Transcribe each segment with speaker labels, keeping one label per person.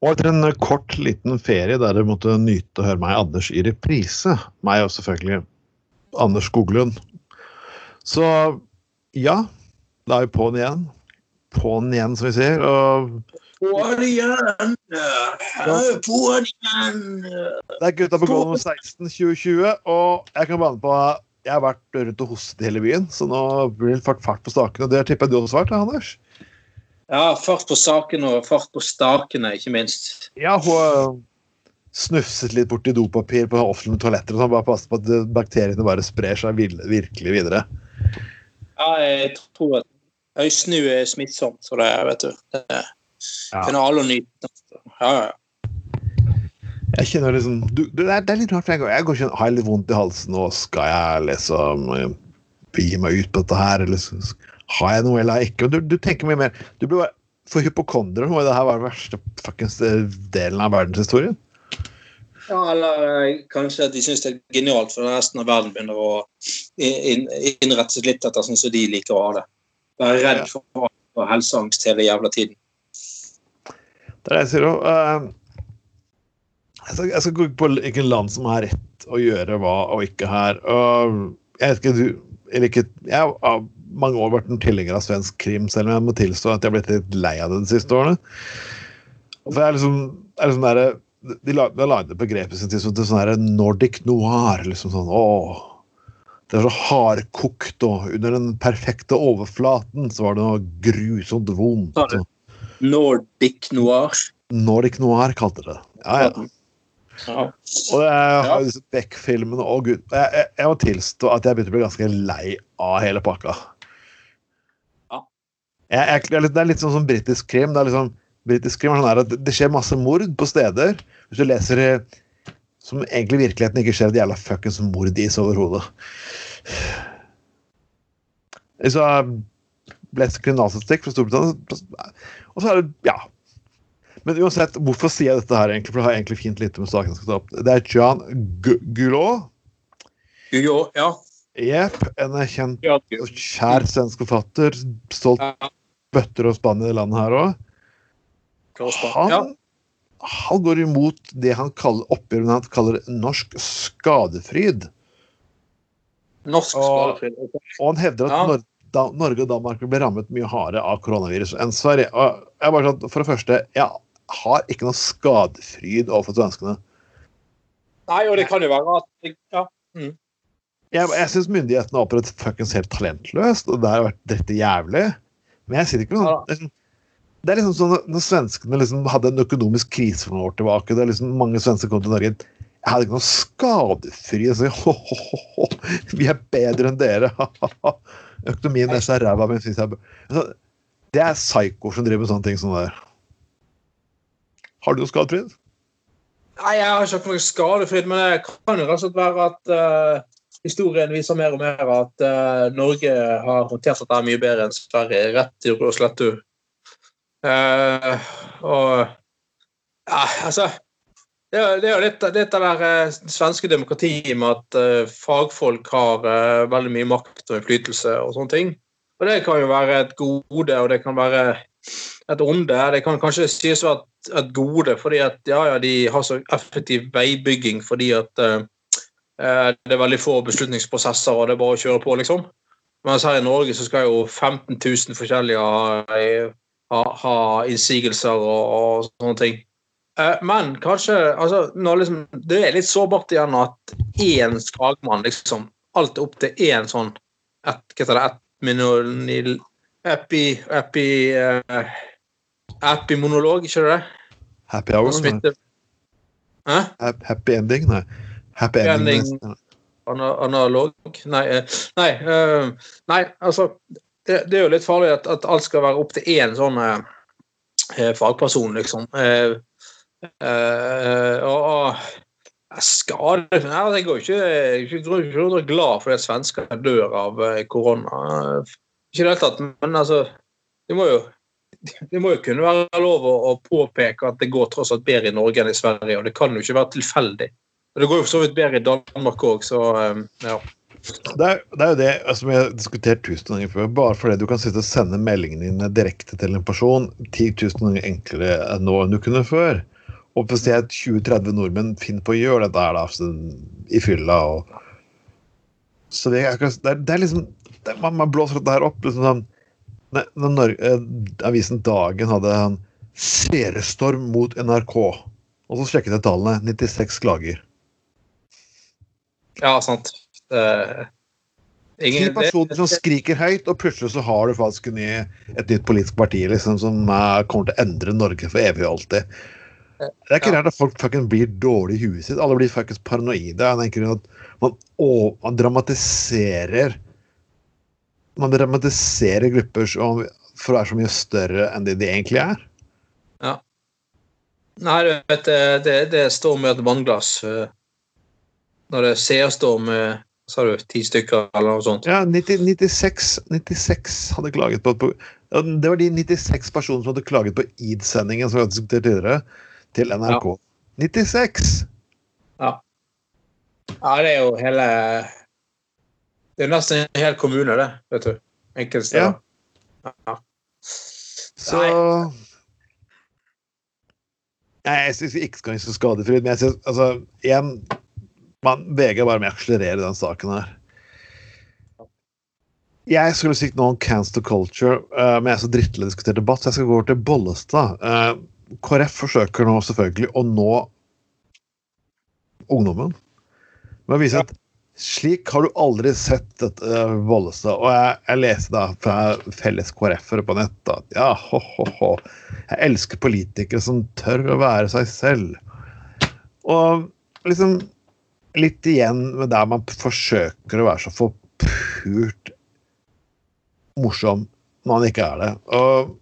Speaker 1: Og etter en kort, liten ferie der dere måtte nyte å høre meg Anders i reprise, meg og selvfølgelig Anders Skoglund, så ja, da er vi på'n igjen. På'n igjen, som vi sier. Og
Speaker 2: På'n igjen! På'n igjen!
Speaker 1: det er gutta på gulvet 16 2020, og jeg kan bane på jeg har vært rundt og hostet i hele byen, så nå blir det fart, fart på stakene. Det tipper jeg du også har vært, Anders?
Speaker 2: Ja, fart på saken og fart på stakene, ikke minst.
Speaker 1: Ja, hun snufset litt borti dopapir på offentlige toaletter og sånn, bare passet på at bakteriene bare sprer seg virkelig videre.
Speaker 2: Ja, jeg tror at høysnu er smittsomt, så det er, vet du. Det
Speaker 1: Ja.
Speaker 2: finner alle nyte. Ja, ja.
Speaker 1: Jeg kjenner liksom du, det, er, det er litt rart, for jeg, går- jeg går ikke, har litt vondt i halsen, og skal jeg liksom gi meg ut på dette her, eller har jeg noe eller ikke? Du, du tenker mye mer du blir bare, For hypokondere må det her være den verste fuckings eh, delen av verdenshistorien.
Speaker 2: Ja, eller eh, kanskje at de syns det er genialt, for resten av verden begynner å innrette seg litt etter sånn som de liker å ha det. Være redd for, for helseangst hele jævla tiden.
Speaker 1: Det er det jeg sier òg. jeg, skal- jeg skal gå på hvilket land som har rett å gjøre hva og ikke her. Og jeg vet ikke, du eller ikke, Jeg har mange år vært en tilhenger av svensk krim, selv om jeg må tilstå at jeg har blitt litt lei av det de siste årene. For jeg er liksom, er liksom der, De la- de har laget et begrep i sin tid til sånn her Nordic noir. liksom sånn, åh, Det er så hardkokt, og under den perfekte overflaten så var det noe grusomt vondt. Så.
Speaker 2: Nordic noir.
Speaker 1: Nordic noir kalte det. Ja, ja.
Speaker 2: Ja.
Speaker 1: Og jeg har disse Beck-filmene og gud, jeg, jeg, jeg må tilstå at jeg begynte å bli ganske lei av hele pakka. Jeg, jeg, det er litt- sånn som britisk krim. Det er liksom, britisk krim er sånn at det- skjer masse mord på steder. Hvis du leser eh, som egentlig i virkeligheten ikke skjer et jævla fuckings mord i så overhodet. Så leste kriminalstatistikk fra Storbritannia, og så er det Ja. Men uansett, hvorfor sier jeg dette her, egentlig? For det har egentlig fint lite med saken jeg skal ta opp. Det er John Gu- Gullaud.
Speaker 2: Ja.
Speaker 1: Jepp. En kjent og kjær svensk forfatter. Stolt. Bøtter og spann i det landet her òg. Han,
Speaker 2: ja.
Speaker 1: han går imot det han kaller oppgjør han kaller norsk skadefryd.
Speaker 2: Norsk
Speaker 1: Og- Og han hevder at
Speaker 2: Ja.
Speaker 1: Nor da, Norge og Danmark ble rammet mye hardere av koronavirus enn Sverige. Og jeg bare sånn, For det første, jeg har ikke noe skadefryd overfor svenskene.
Speaker 2: Nei, og det kan jo være at ja.
Speaker 1: Jeg, jeg syns myndighetene har opprettet fuckings helt talentløst, og det har vært dritt jævlig. Men jeg sier ikke noe
Speaker 2: Ja.
Speaker 1: det er liksom- Det er liksom sånn Når svenskene liksom hadde en økonomisk krise for noen år tilbake det er liksom Mange svensker kom til Norge Jeg hadde ikke noe skadefri jeg si ho, ho, ho, Vi er bedre enn dere. Økonomien er så ræva men vi jeg altså, Det er psykoer som driver med sånne ting som det der. Har du noe skadefridd?
Speaker 2: Nei, jeg har ikke hatt noe skadefritt, men det kan jo rett og slett være at eh, historien viser mer og mer at uh, Norge har håndtert dette mye bedre enn Sverige. Rett i rød slettu. Eh, og ja, altså det er, det er jo litt, litt av det der uh, svenske demokratiet med at eh, fagfolk har eh, veldig mye makt og innflytelse og sånne ting. Og det kan jo være et gode, og det kan være et onde. Det kan kanskje sies å være et, et gode fordi at ja, ja, de har så effektiv veibygging fordi at eh, eh, det er veldig få beslutningsprosesser, og det er bare å kjøre på, liksom. Mens her i Norge så skal jo 15 000 forskjellige ha, ha, ha innsigelser og, og sånne ting. Eh, Men kanskje altså, liksom, Det er litt sårbart igjen at én skagmann liksom Alt er opp til én sånn et, Hva heter det? Et minonil... Epi... Epi... Uh, Epimonolog, ikke det?
Speaker 1: Happy hour? Nei.
Speaker 2: Hæ?
Speaker 1: Happy ending? Nei. Happy ending.
Speaker 2: ending. Ana- Analog? Nei, eh, nei, eh, nei altså det, det er jo litt farlig at, at alt skal være opp til én sånn eh, eh, fagperson, liksom. Eh, eh, og, skade Nei, Jeg går ikke, ikke, ikke, ikke glad for at svensker dør av korona. Ikke i det hele tatt, men altså Det må jo det må jo kunne være lov å, å påpeke at det går tross alt bedre i Norge enn i Sverige, og det kan jo ikke være tilfeldig. Det går jo for så vidt bedre i Danmark òg, så um, ja.
Speaker 1: Det er, det er jo det altså, som vi har diskutert tusen ganger før. Bare fordi du kan sitte og sende meldingene dine direkte til en person 10 000 ganger enklere nå enn du kunne før. Og hvis er 20-30 nordmenn finner på å gjøre dette her da, i fylla og Så det er, det er, det er liksom det, man, man blåser dette her opp. liksom sånn når, når eh, Avisen Dagen hadde en seriestorm mot NRK, og så sjekket jeg tallene. 96 klager.
Speaker 2: Ja, sant. Eh,
Speaker 1: Ti
Speaker 2: ingen,
Speaker 1: personer som skriker høyt, og plutselig så har du faktisk ny, et nytt politisk parti liksom, som uh, kommer til å endre Norge for evig og alltid. Det er ikke
Speaker 2: Ja.
Speaker 1: rart at folk fucking blir dårlige i huet sitt. Alle blir faktisk paranoide. Jeg tenker at man, å, man dramatiserer Man dramatiserer grupper som, for å være så mye større enn det de egentlig er. Ja.
Speaker 2: Nei, du vet, det, det, det står med et vannglass. eh, Når det er står med sa du, ti stykker eller noe sånt.
Speaker 1: Ja, 90, 96, 96 hadde klaget på, på Det var de 96 personene som hadde klaget på id-sendingen som vi hadde diskutert tidligere, til NRK. 96!
Speaker 2: Ja, ja. det er jo hele Det er nesten en hel kommune, det. vet du. Enkeltsteder. Ja.
Speaker 1: Så Nei, jeg syns ikke skal være så skadefri, men jeg synes, altså, igjen man, VG bare med å akselerere den saken her. Jeg skulle sikkert nå om cancel culture, eh, men jeg er så drittlei av å diskutere debatt, så jeg skal gå over til Bollestad. Eh, KrF forsøker nå selvfølgelig å nå ungdommen. Med å vise at slik har du aldri sett dette, eh, Bollestad. Og jeg, jeg leser da fra felles KrF-ere på nett at ja, ho-ho-ho. Jeg elsker politikere som tør å være seg selv. Og liksom litt igjen med der man forsøker å være så forpult morsom når man ikke er det. Og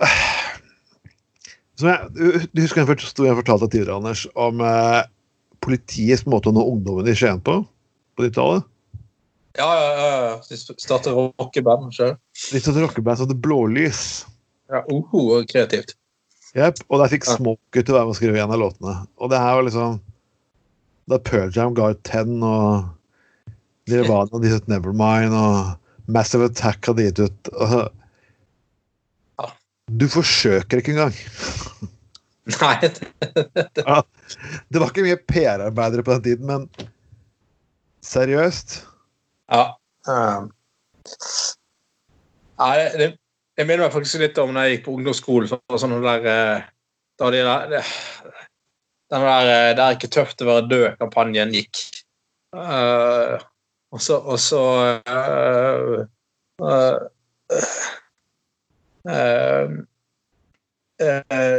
Speaker 1: jeg, du- husker jeg, jeg fortalte tidligere, Anders, om eh, politiets måte å nå ungdommen i Skien på? På 90-tallet?
Speaker 2: Ja, ja, ja. ja. De startet rockeband sjøl.
Speaker 1: De startet rockeband som hadde blålys.
Speaker 2: Ja, oho, kreativt.
Speaker 1: Yep, og der fikk. Smoker til å være med å skrive en av låtene. Og det her var liksom Da Pearl Jam ga ut Ten, og Nirvana hadde gitt ut Nevermind, og Massive Attack hadde gitt ut. Du forsøker ikke engang.
Speaker 2: Nei,
Speaker 1: Det var ikke mye PR-arbeidere på den tiden, men seriøst
Speaker 2: Ja. Um, ja det, det, det minner meg faktisk litt om da jeg gikk på ungdomsskolen. Så var sånn der, eh, da de der det, Den der eh, 'Det er ikke tøft å være død'-kampanjen gikk. Uh, og så Og så uh, uh,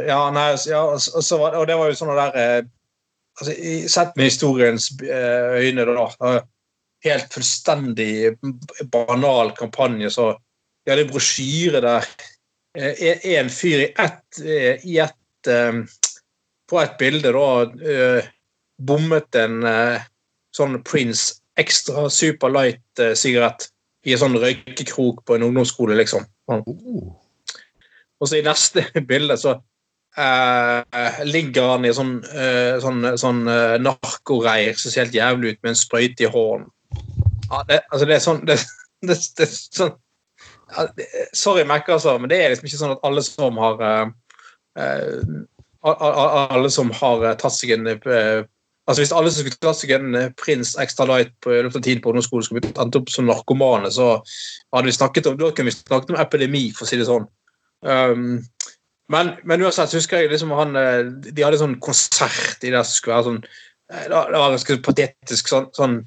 Speaker 2: Ja, nei, ja, og og så var og det var jo sånn der altså, Sett med historiens øyne, da. helt fullstendig banal kampanje. Så de hadde brosjyre der en fyr i ett, i ett På et bilde da eh, bommet en eh, sånn Prince Extra Super Light-sigarett i en sånn røykekrok på en ungdomsskole, liksom. Sånn.
Speaker 1: oh.
Speaker 2: Og så i neste bilde så eh, ligger han i sånn, eh, sånn, sånn eh, narkoreir som ser helt jævlig ut, med en sprøyte i hånden. Ja, det, altså det er sånn det, det, det er sånn ja, Sorry, Mac, altså, men det er liksom ikke sånn at alle som har eh, eh, Alle som har eh, tatt seg en eh, Altså Hvis alle som skulle tatt seg en Prins Prince Extra Light på løpet av tiden på ungdomsskolen, skulle endt opp som narkomane, så hadde vi snakket om, da kunne vi snakket om epidemi, for å si det sånn. Um, men, men uansett så husker jeg liksom han eh, De hadde sånn konsert i det som skulle være sånn eh, det var ganske patetisk. sånn, sånn,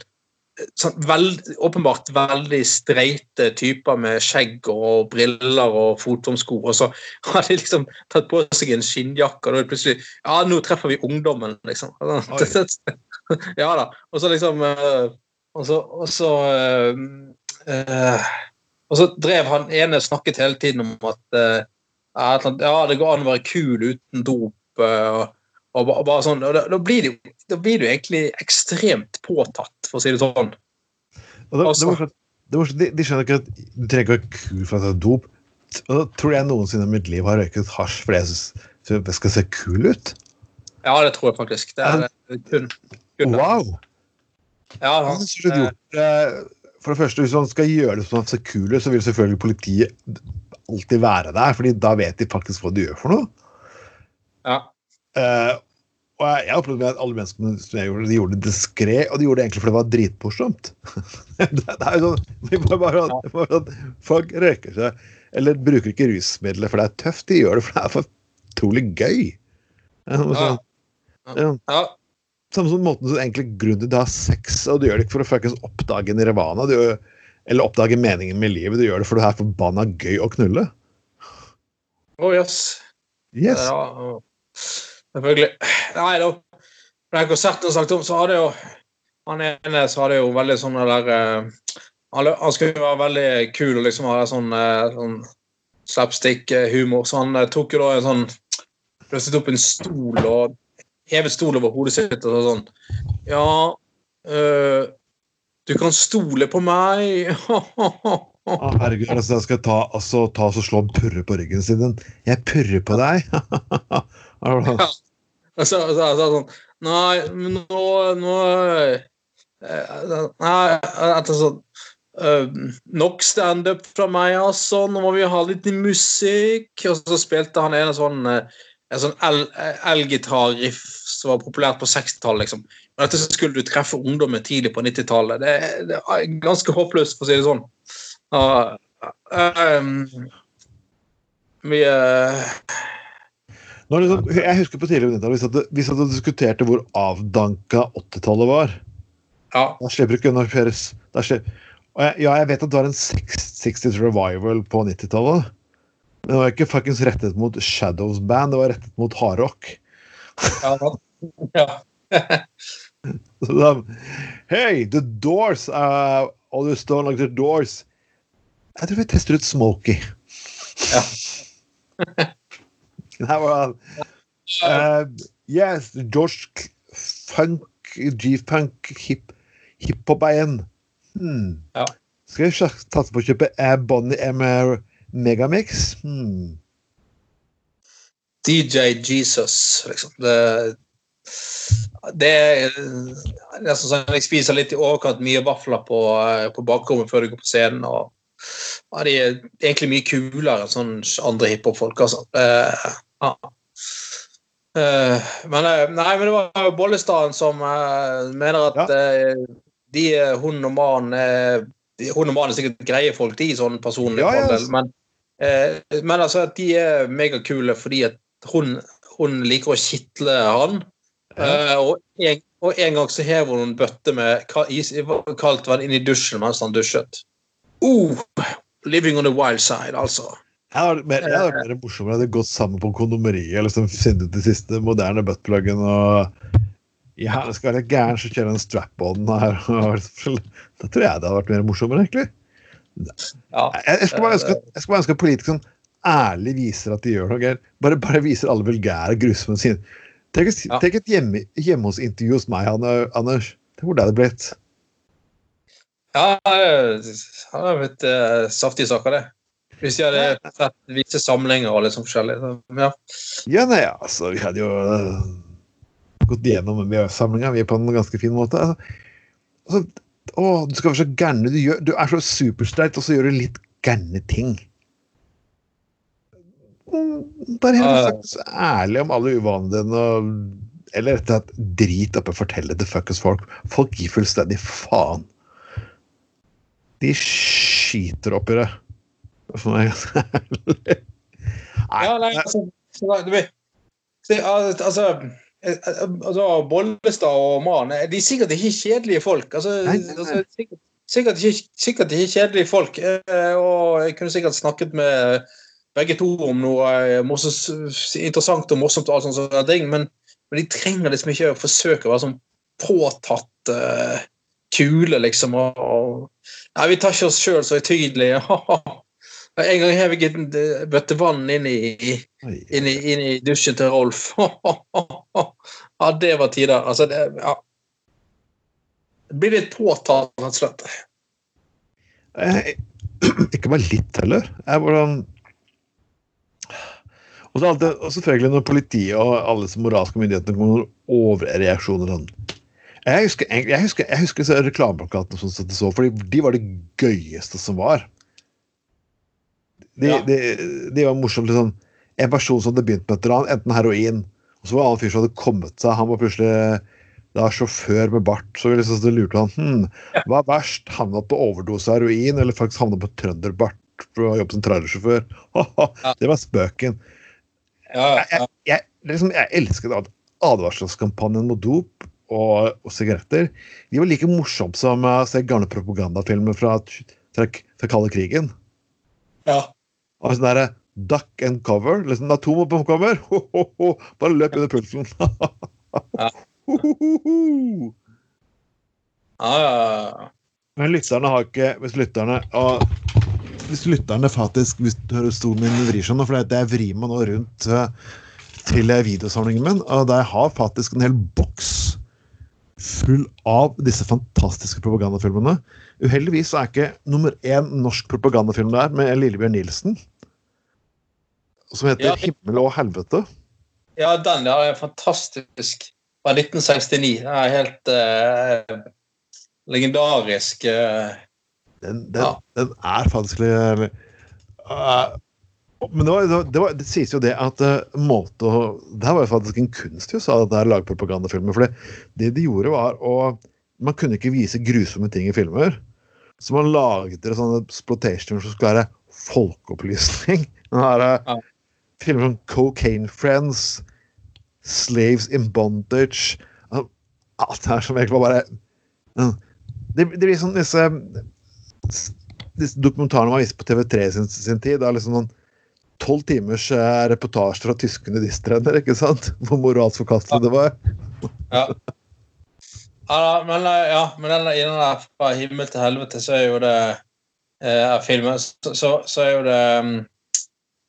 Speaker 2: sånn veld, Åpenbart veldig streite typer med skjegg og briller og fotomsko, Og så har de liksom tatt på seg en skinnjakke, og da er det plutselig Ja, nå treffer vi ungdommen, liksom. ja da. Og så liksom eh, Og så, og så eh, eh, og så drev han ene snakket hele tiden om at ja, det går an å være kul uten dop. og, og, bare sånn, og da, da, blir det, da blir det jo egentlig ekstremt påtatt, for å si det sånn.
Speaker 1: Og det, det
Speaker 2: Altså-
Speaker 1: det var sånn- de, de skjønner ikke at du trenger ikke være kul for at ta er dop. Og da tror jeg noensinne i mitt liv har røyket hasj fordi jeg syns jeg skal se kul ut.
Speaker 2: Ja, det tror jeg faktisk. Det er eh, kun, kun
Speaker 1: Wow!
Speaker 2: Ja, han,
Speaker 1: det er. Eh, For det første, Hvis man skal gjøre det sånn at det ser kul ut, så vil selvfølgelig politiet alltid være der, fordi da vet de faktisk hva de gjør for noe.
Speaker 2: Ja.
Speaker 1: Eh, og jeg, jeg opplevde at alle menneskene som jeg gjorde, de gjorde det diskré, og de gjorde det egentlig fordi det var dritmorsomt. det, det er jo sånn, bare, Folk røyker seg, eller bruker ikke rusmidler for det er tøft. De gjør det for det er for utrolig gøy. Ja,
Speaker 2: Ja.
Speaker 1: sånn, ja.
Speaker 2: ja.
Speaker 1: Samme som måten som egentlig grunnen til å ha sex, og du gjør det ikke for å fuckings oppdage nirvana, du gjør, eller oppdage meningen med livet, du gjør det for det er forbanna gøy å knulle.
Speaker 2: Oh, yes.
Speaker 1: Yes.
Speaker 2: Ja, og- selvfølgelig. Nei da. På den konserten jeg snakket om, så hadde jo han ene så hadde jo veldig sånn der eh, Han skulle være veldig kul og liksom ha sånn, eh, sånn slapstick-humor, så han eh, tok jo da en sånn Løftet opp en stol og hevet stol over hodet sitt og sånn Ja, øh, du kan stole på meg.
Speaker 1: Ah, herregud, altså, jeg skal ta, altså, ta og slå en purre på ryggen sin. Jeg purrer på deg.
Speaker 2: Altså, altså, jeg sånn Nei, men nå, nå eh, Nei, etter sånn eh, Nok standup fra meg, altså. Nå må vi ha litt musikk. Og så spilte han en sånn eh, en sånn el- eh, elgitarriff som var populært på 60-tallet. Liksom. Og dette skulle du treffe ungdommen tidlig på 90-tallet. Det, det er ganske håpløst, for å si det sånn. Uh, um, vi eh,
Speaker 1: Nå, liksom, jeg husker på tidligere 90-tallet, hvis, at- hvis du diskuterte hvor avdanka 80-tallet var.
Speaker 2: Ja.
Speaker 1: Da slipper du ikke unna Peres. Og jeg, ja, jeg vet at det var en 60s revival på 90-tallet. Men det var ikke fuckings rettet mot Shadows Band, det var rettet mot hardrock.
Speaker 2: ja, ja.
Speaker 1: Så da, Hey, the doors! Uh, all you stone like the doors. Jeg tror vi tester ut Smokie.
Speaker 2: Ja.
Speaker 1: Var han. Uh, yes, George Funk, G-funk, hip, hiphop-eien. Hmm.
Speaker 2: Ja.
Speaker 1: Skal sj- satse på å kjøpe Bonnie M Megamix? Hmm.
Speaker 2: DJ Jesus, liksom. Det, det er nesten sånn jeg spiser litt i overkant mye vafler på, eh, på bakrommet før jeg går på scenen. og ja, De er egentlig mye kulere enn sånn andre hiphop-folk, altså. Ja. Eh, men, eh, nei, men det var jo Bollestaden som eh, mener at eh, de, hun og mannen Hun og mannen er sikkert greie folk, de, sånn personlig.
Speaker 1: Ja, ja,
Speaker 2: Men, men altså de er megakule fordi at hun, hun liker å kitle han. Eh, og, en, og en gang så hever hun en bøtte med kaldt vann inn i dusjen mens han dusjet. Oh, living on the wild side, altså.
Speaker 1: Jeg hadde mer, jeg hadde mer morsommere hadde gått sammen på kondomeriet liksom funnet ut de siste moderne buttpluggen og ja, det skal være gæren, som kjører en strap-on her. Da tror jeg det hadde vært mer morsommere, egentlig. Jeg, skulle bare ønske, at- jeg skal bare ønske at politikere sånn ærlig viser at de gjør noe. Bare, bare viser alle vulgære, grusomhetene sine. Tenk,
Speaker 2: Ja.
Speaker 1: tenk et hjemme, hjemme hos intervju hos meg, Anders. Tenk hvor det hadde blitt.
Speaker 2: Ja, det har blitt uh, saftige saker, det. Hvis de hadde sett vise samlinger og litt sånn forskjellig. så, Ja.
Speaker 1: Ja, nei, altså, vi hadde jo øh, gått gjennom VØ-samlinga vi på en ganske fin måte. Altså, altså, å, du skal være så gæren. Du, gjør- du er så supersterk, og så gjør du litt gærne ting. Mm, Bare helt faktisk ærlig om alle uvanene dine. og- Eller rett og slett drit oppi å fortelle det fuckings folk. Folk gir fullstendig faen. De skiter i det. For meg, ærlig.
Speaker 2: Ja, nei, altså, altså, eh, eh, altså Bollestad og Man eh, de er sikkert ikke kjedelige folk. Altså,
Speaker 1: Nei, nei, nei.
Speaker 2: altså sikkert, sikkert, ikke, sikkert ikke kjedelige folk. Og jeg kunne sikkert snakket med begge to om noe morsomt, interessant og morsomt, og alt sånt, sånne ting, men, men de trenger liksom ikke å forsøke å være sånn påtatt uh, kule, liksom. Og, og, nei, vi tar ikke oss sjøl så høytidelige. En gang hev jeg en eh, bøtte vann inn i, inn i, inn i dusjen til Rolf. ja, det var tider. Altså, det, ja. det blir litt påtatt, rett og slett.
Speaker 1: Eh, Ikke bare litt heller. Jeg bare sånn og, så alltid, og selvfølgelig når politiet og alle disse moralske myndighetene kommer med overreaksjoner sånn. Jeg husker, jeg husker, jeg husker reklameplakatene som satte så, for de var det gøyeste som var. De,
Speaker 2: Ja.
Speaker 1: de, de var morsomt. Liksom, en person som hadde begynt med et eller annet, enten heroin Og så var det en annen fyr som hadde kommet seg. Han var plutselig da sjåfør med bart. Så liksom, så lurte han hm, hva er verst, havna på overdose heroin eller faktisk havna på trønderbart for å jobbe som trailersjåfør? Det var spøken.
Speaker 2: Ja,
Speaker 1: Jeg, jeg, jeg, liksom, jeg elsket ad- advarselskampanjen mot dop og, og sigaretter. De var like morsomme som å se gamle propagandafilmer fra, fra, fra kalde krigen.
Speaker 2: ja.
Speaker 1: Og sånn derre duck and cover. liksom Atombomben kommer! Ho, ho, ho, bare løp under pulsen.
Speaker 2: Ja. Ja.
Speaker 1: Men lytterne har ikke Hvis lytterne og hvis lytterne faktisk Hvis du hører stolen min vrir seg nå, for det jeg vrir meg nå rundt eh, til videosamlingen min, og jeg har faktisk en hel boks full av disse fantastiske propagandafilmene. Uheldigvis er ikke nummer én norsk propagandafilm der med Lillebjørn Nilsen. Som heter
Speaker 2: Ja.
Speaker 1: 'Himmel og helvete'.
Speaker 2: ja, den der er fantastisk. Fra 1969. Den er helt uh, legendarisk. Uh,
Speaker 1: Den, den,
Speaker 2: Ja.
Speaker 1: den er faktisk litt uh, Men det, var, det, var, det, sies jo det at måte å Det var jo faktisk en kunst i USA, at det er lage. For det, det de gjorde, var å Man kunne ikke vise grusomme ting i filmer. Så man laget det sånne exploitationer som skulle være folkeopplysning. Den her, uh,
Speaker 2: Ja.
Speaker 1: Filmer som Cocaine Friends, Slaves in Bondage uh, Alt det her som egentlig var bare det, det blir sånn disse disse dokumentarene man viste på TV3 sin, sin tid. Det er liksom noen tolv timers eh, reportasje fra tyske nudistrenner, ikke sant? Hvor moralsk forkastelig det var.
Speaker 2: Ja. Ja, men, eh, ja, men den, i den der fra himmel til helvete, så er jo det eh, filmen så, så, så er jo det mm,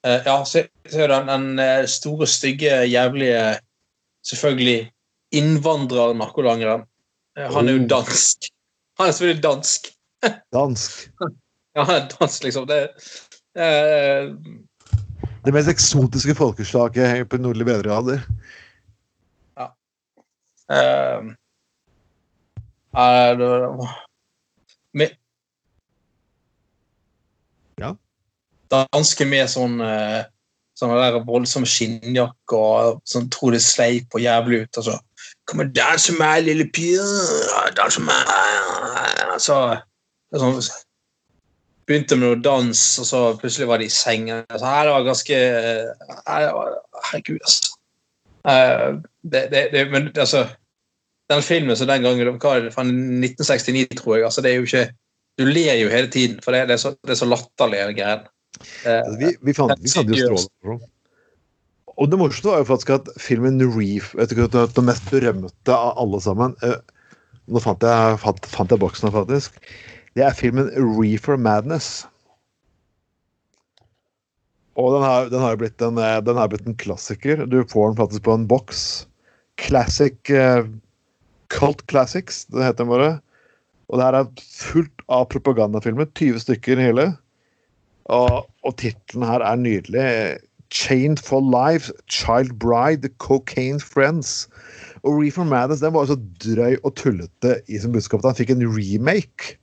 Speaker 2: eh, Ja, så, så er jo den, den eh, store, stygge, jævlige Selvfølgelig innvandrer-narkolangeren. Eh, Han er jo
Speaker 1: Oh.
Speaker 2: dansk. Han er selvfølgelig dansk.
Speaker 1: Dansk.
Speaker 2: Ja, han er dansk, liksom. Det eh,
Speaker 1: Det mest eksotiske folkeslaget på nordlige breddegrader.
Speaker 2: Ja. eh, det- med,
Speaker 1: Ja.
Speaker 2: Danske med sånn sånn der voldsomme skinnjakke og sånn tror det sleip og jævlig ut. Altså. så Kom og dans med meg, lille pie. Dans med meg. Er sånn, begynte med noe dans, og så plutselig var de i sengen. Altså, her det var ganske her det var, Herregud, altså. Uh, det, det, det, men altså Den filmen som den gangen hva er det, fra 1969, tror jeg. altså det er jo ikke Du ler jo hele tiden, for det, det, er, så, det er så latterlig, greien. Eh,
Speaker 1: Altså, Vi, vi, fant, vi fant jo strålende Og det morsomste var jo faktisk at filmen Reef vet du Den mest berømte av alle sammen eh, Nå fant jeg, fant, fant jeg boksen her, faktisk. Det er filmen Reefer Madness. Og den har, den har blitt en, eh, den har blitt en klassiker. Du får den faktisk på en boks. Classic eh, Cult Classics, det heter den bare. Og det her er fullt av propagandafilmer. 20 stykker hele. Og, og tittelen her er nydelig. 'Chained for Life', 'Child Bride', 'Cocaine Friends'. Og Reefer Madness den var så drøy og tullete i sin budskap at han fikk en remake.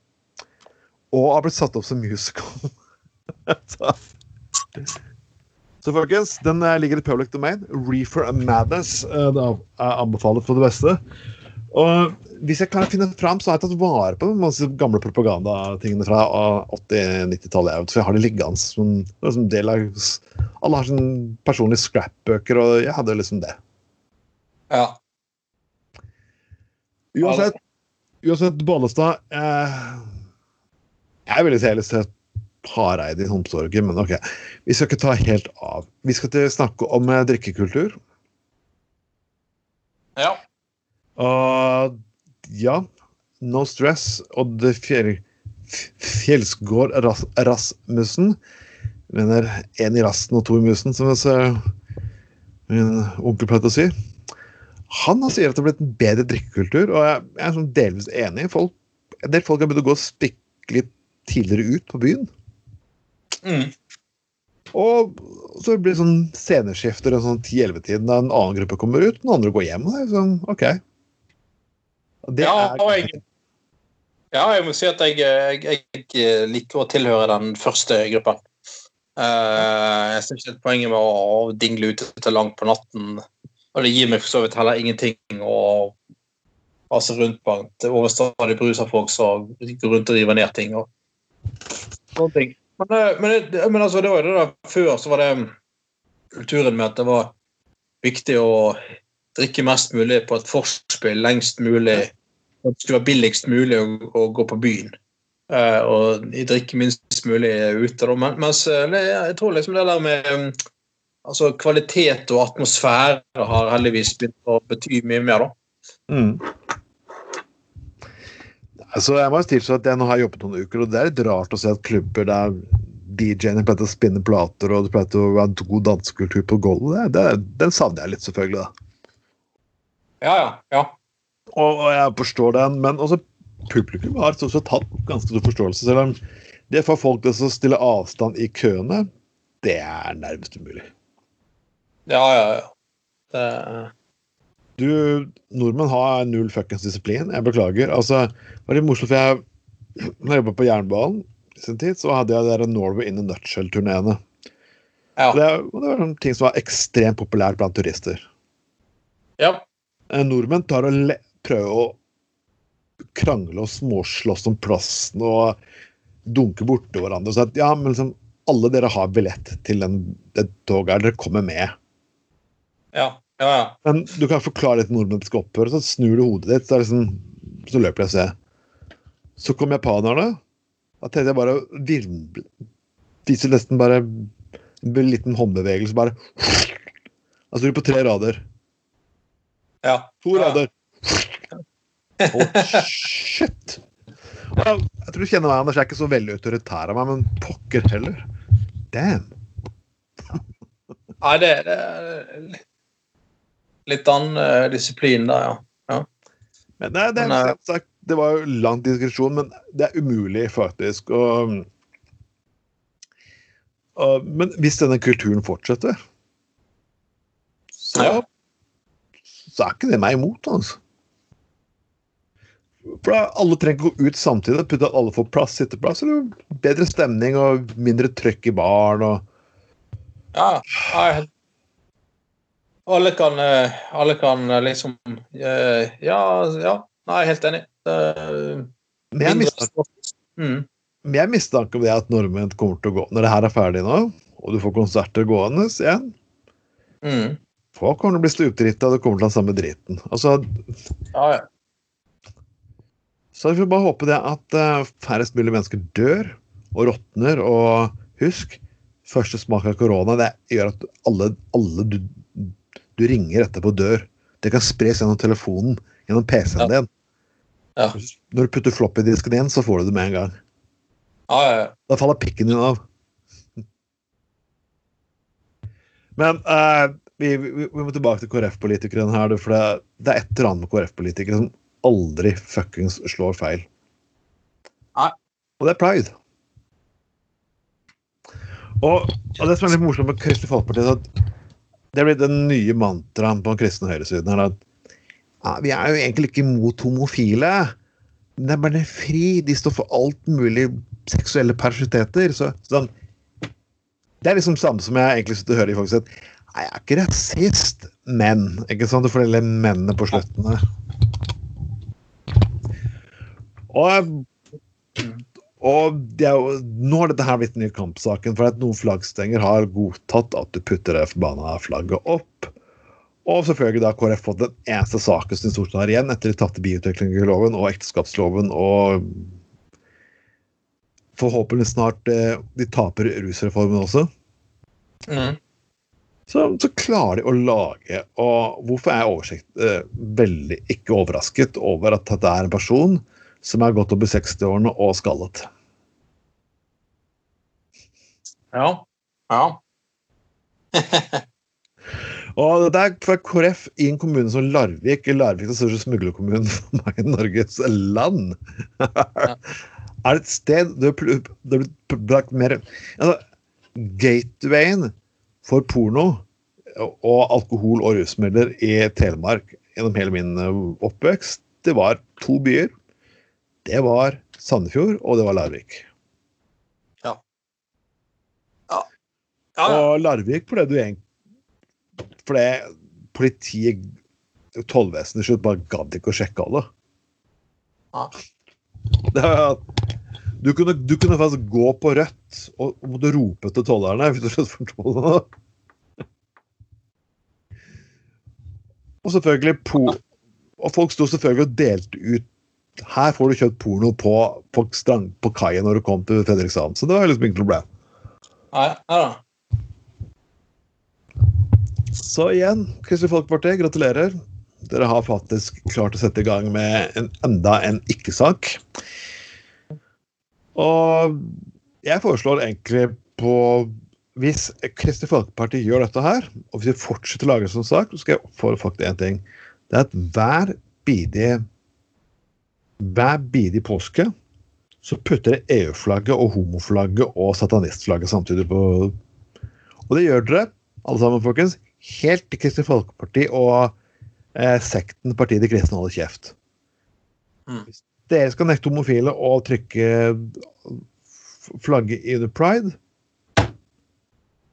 Speaker 1: Og har blitt satt opp som musical. så, så folkens, den eh, ligger i public domain. Reefer Madness. eh, Det er anbefalt for det beste. Og hvis jeg klarer å finne fram, så har jeg tatt vare på masse gamle propagandatingene fra 80-90-tallet. Så jeg har det liggende som, som del av Alle har sånn personlige scrapbøker, og jeg hadde liksom det.
Speaker 2: ja.
Speaker 1: Uansett, uansett Bollestad eh, Jeg ville heller sett Hareide i Homsorgen, men ok. Vi skal ikke ta helt av. Vi skal snakke om eh, drikkekultur.
Speaker 2: ja.
Speaker 1: Og ja, No Stress og det fjell, Fjellsgård Ras Rasmussen mener én i rassen og to i musen, som min onkel pleide å si. Han sier at det har blitt en bedre drikkekultur, og jeg jeg er sånn delvis enig. Folk, en del folk har begynt å gå og spikke litt tidligere ut på byen.
Speaker 2: Mm.
Speaker 1: Og så blir det sånn sceneskifter og sånn 10-11-tiden da en annen gruppe kommer ut, den andre går hjem. Og det er sånn, ok. Det
Speaker 2: Ja,
Speaker 1: er,
Speaker 2: jeg, ja, jeg må si at jeg, jeg, jeg liker å tilhøre den første gruppen. Uh, jeg ser ikke poenget med å dingle ute til langt på natten Og det gir meg for så vidt heller ingenting å passe rundt på overstadig brus av folk som går rundt og river ned ting. og sånne ting. Men, eh, men, men altså, det var det der før så var det kulturen med at det var viktig å drikke mest mulig på et forspill lengst mulig. At det skulle være billigst mulig å, å gå på byen. Uh, og drikke minst mulig ute. Da. Men, mens eh, jeg tror liksom det der med um, altså kvalitet og atmosfære har heldigvis begynt å bety mye mer, da.
Speaker 1: Mm. Altså, jeg må tilstå at jeg nå har jobbet noen uker, og det er litt rart å se at klubber der DJ-ene pleier å spinne plater, og det pleier å være en god dansekultur på gulvet, den savner jeg litt, selvfølgelig. da.
Speaker 2: Ja, ja. ja.
Speaker 1: Og, og jeg forstår den, men også publikum har også tatt ganske stor forståelse. Selv om det for folk til å stille avstand i køene, det er nærmest umulig.
Speaker 2: Ja, ja, ja. Det,
Speaker 1: Du, nordmenn har null fuckings disiplin. Jeg beklager. Altså, det var litt morsomt, for jeg når jeg jobbet på jernbanen i sin tid, så hadde jeg de der Norway in a nutshell-turneene.
Speaker 2: ja.
Speaker 1: Det, det var sånne ting som var ekstremt populært blant turister.
Speaker 2: ja.
Speaker 1: Eh, Nordmenn tar og prøver å krangle og småslåss om plassen og dunke borti hverandre. Så at, ja, men liksom, alle dere har billett til den, det toget her, dere kommer med.
Speaker 2: Ja, ja, ja.
Speaker 1: Men du kan forklare til nordmenn skal opphøre, så snur du hodet ditt, så, liksom, så løper de og ser. Så kom japanerne. Da tenkte jeg bare virvle Viser nesten bare en liten håndbevegelse, bare Altså på tre rader.
Speaker 2: Ja.
Speaker 1: To
Speaker 2: ja.
Speaker 1: rader. Oh, shit! Jeg tror du kjenner meg, Anders. Jeg er ikke så veldig autoritær av meg, men pokker heller. Damn.
Speaker 2: Nei, det, det er litt annen eh, disiplin der, ja.
Speaker 1: Men det, det,
Speaker 2: Men, eh,
Speaker 1: sagt, det var jo lang diskresjon, men det er umulig, faktisk. Og, og, men hvis denne kulturen fortsetter, så,
Speaker 2: Ja.
Speaker 1: Så er ikke det meg imot, altså. For da, alle trenger ikke gå ut samtidig. Putte at alle får plass, sitteplass. Så er det bedre stemning og mindre trøkk i baren. og
Speaker 2: Ja, Jeg, helt alle kan, eh, alle kan eh, liksom eh, Ja, ja. Nei, helt enig.
Speaker 1: Men jeg mistenker.
Speaker 2: Mm.
Speaker 1: Jeg mistenker det at nordmenn kommer til å gå Når det her er ferdig nå, og du får konserter gående igjen
Speaker 2: Mm.
Speaker 1: Folk kommer til å bli stupdrita, og det kommer til å ha samme driten. Altså,
Speaker 2: Ja, ja.
Speaker 1: så vi får bare håpe det at uh, færrest mulig mennesker dør og råtner. Og husk, første smak av korona det gjør at alle, alle du, du ringer etterpå, dør. Det kan spres gjennom telefonen, gjennom PC-en
Speaker 2: Ja.
Speaker 1: din.
Speaker 2: Ja.
Speaker 1: Når du putter floppy-disken inn, så får du det med en gang.
Speaker 2: ja, ja, ja.
Speaker 1: Da faller pikken din av. Men eh, vi, vi, vi må tilbake til KrF-politikerne her, for det, det er et eller annet med KrF-politikere som aldri fuckings slår feil.
Speaker 2: Nei.
Speaker 1: Og det er pride. Og, og det som er litt morsomt med Kristelig Folkeparti, er at det blir den nye mantraen på den kristne høyresiden her at ja, vi er jo egentlig ikke imot homofile. Men det er bare fri. De står for alt mulig seksuelle persiteter. Så, sånn, det er liksom samme som jeg egentlig sitter og hører i folk si Nei, jeg er ikke rasist, men Ikke sant? Du får de mennene på slutten der. Og, og det er jo, nå har dette her blitt den nye kampsaken, for at noen flaggstenger har godtatt at du putter det forbanna flagget opp. Og selvfølgelig da KrF fått den eneste saken som Stortinget har igjen etter de tapte bioteknologiloven og ekteskapsloven og forhåpentlig snart eh, de taper rusreformen også.
Speaker 2: Mm.
Speaker 1: Så, så klarer de å lage Og hvorfor er jeg oversikt, eh, veldig ikke overrasket over at dette er en person som er godt over 60-årene og skallet.
Speaker 2: Ja. Ja.
Speaker 1: Og det er for KrF i en kommune som Larvik Larvik er den største smuglerkommunen for meg i Norges land. er det et sted det blir brakt mer altså, Gatewayen for porno og alkohol og rusmidler i Telemark gjennom hele min eh, oppvekst, det var to byer. Det var Sandefjord, og det var Larvik.
Speaker 2: Ja. Ja. Ja, ja.
Speaker 1: Og Larvik ble du egentlig Fordi politiet, tollvesenet, slutt bare gadd ikke å sjekke alle.
Speaker 2: Ja.
Speaker 1: Det var du kunne, du kunne faktisk gå på rødt og, og måtte rope til tollerne. Og selvfølgelig Og folk sto selvfølgelig og delte ut Her får du kjøpt porno på, på, strand, på kaien når du kom til Fredrikstad. Så det var liksom ingen problem.
Speaker 2: Nei, nei da.
Speaker 1: Så igjen, Kristelig Folkeparti, gratulerer. Dere har faktisk klart å sette i gang med en, enda en ikke-sak. Og jeg foreslår egentlig på Hvis Kristelig Folkeparti gjør dette her, og hvis vi fortsetter å lage det sånn sak, så skal jeg oppfordre folk til én ting. Det er at hver bidige hver bidige påske så putter dere EU-flagget og homoflagget og satanistflagget samtidig på Og det gjør dere, alle sammen, folkens, helt til Kristelig Folkeparti og eh, sekten Partiet de kristne holder kjeft.
Speaker 2: Mm.
Speaker 1: Hvis dere skal nekte homofile å trykke flagget i The pride,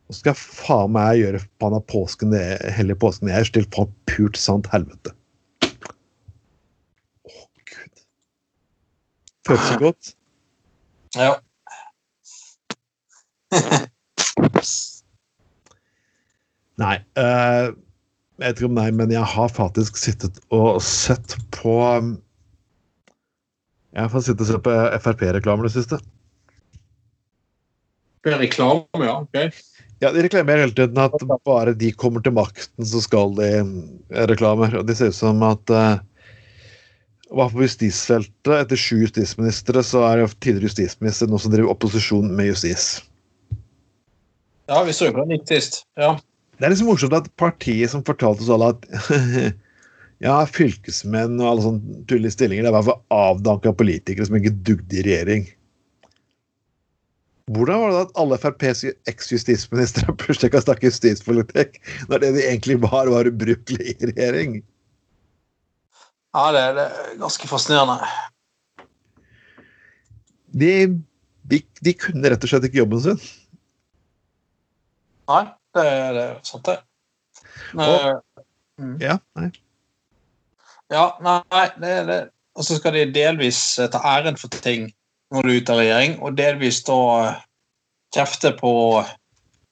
Speaker 1: Og så skal jeg faen meg gjøre panna påsken det hellige påsken jeg er til faen pult sant helvete. Å, gud. Føles så godt.
Speaker 2: Ja.
Speaker 1: Nei. Uh, jeg vet ikke om nei, men jeg har faktisk sittet og sett på um, Jeg faktisk sittet og sett på Frp-reklamer det siste.
Speaker 2: Reklame, ja. ok.
Speaker 1: Ja, De reklamerer hele tiden at bare de kommer til makten, så skal de eh, reklamer. Og det ser ut som at uh, hvert på justisfeltet, etter sju justisministre, så er det tidligere justisminister noen som driver opposisjon med justis.
Speaker 2: Ja, vi så jo på det litt sist. Ja.
Speaker 1: Det er liksom morsomt at partiet som fortalte oss alle at ja, fylkesmenn og alle sånne tullige stillinger, det er i hvert fall avdanka politikere som ikke dugde i regjering. Hvordan var det at alle FrPs eks-justisministre plutselig kan snakke justispolitikk, når det de egentlig var, var ubrukelig i regjering?
Speaker 2: Ja, det, det er ganske fascinerende.
Speaker 1: De, de, de kunne rett og slett ikke jobben sin.
Speaker 2: Nei, det, det er sant, det.
Speaker 1: Og-
Speaker 2: Mm.
Speaker 1: Ja, nei.
Speaker 2: Ja, nei, det, det. Og så skal de delvis eh, ta æren for ting når du er ute av regjering, og delvis da eh, kjefte på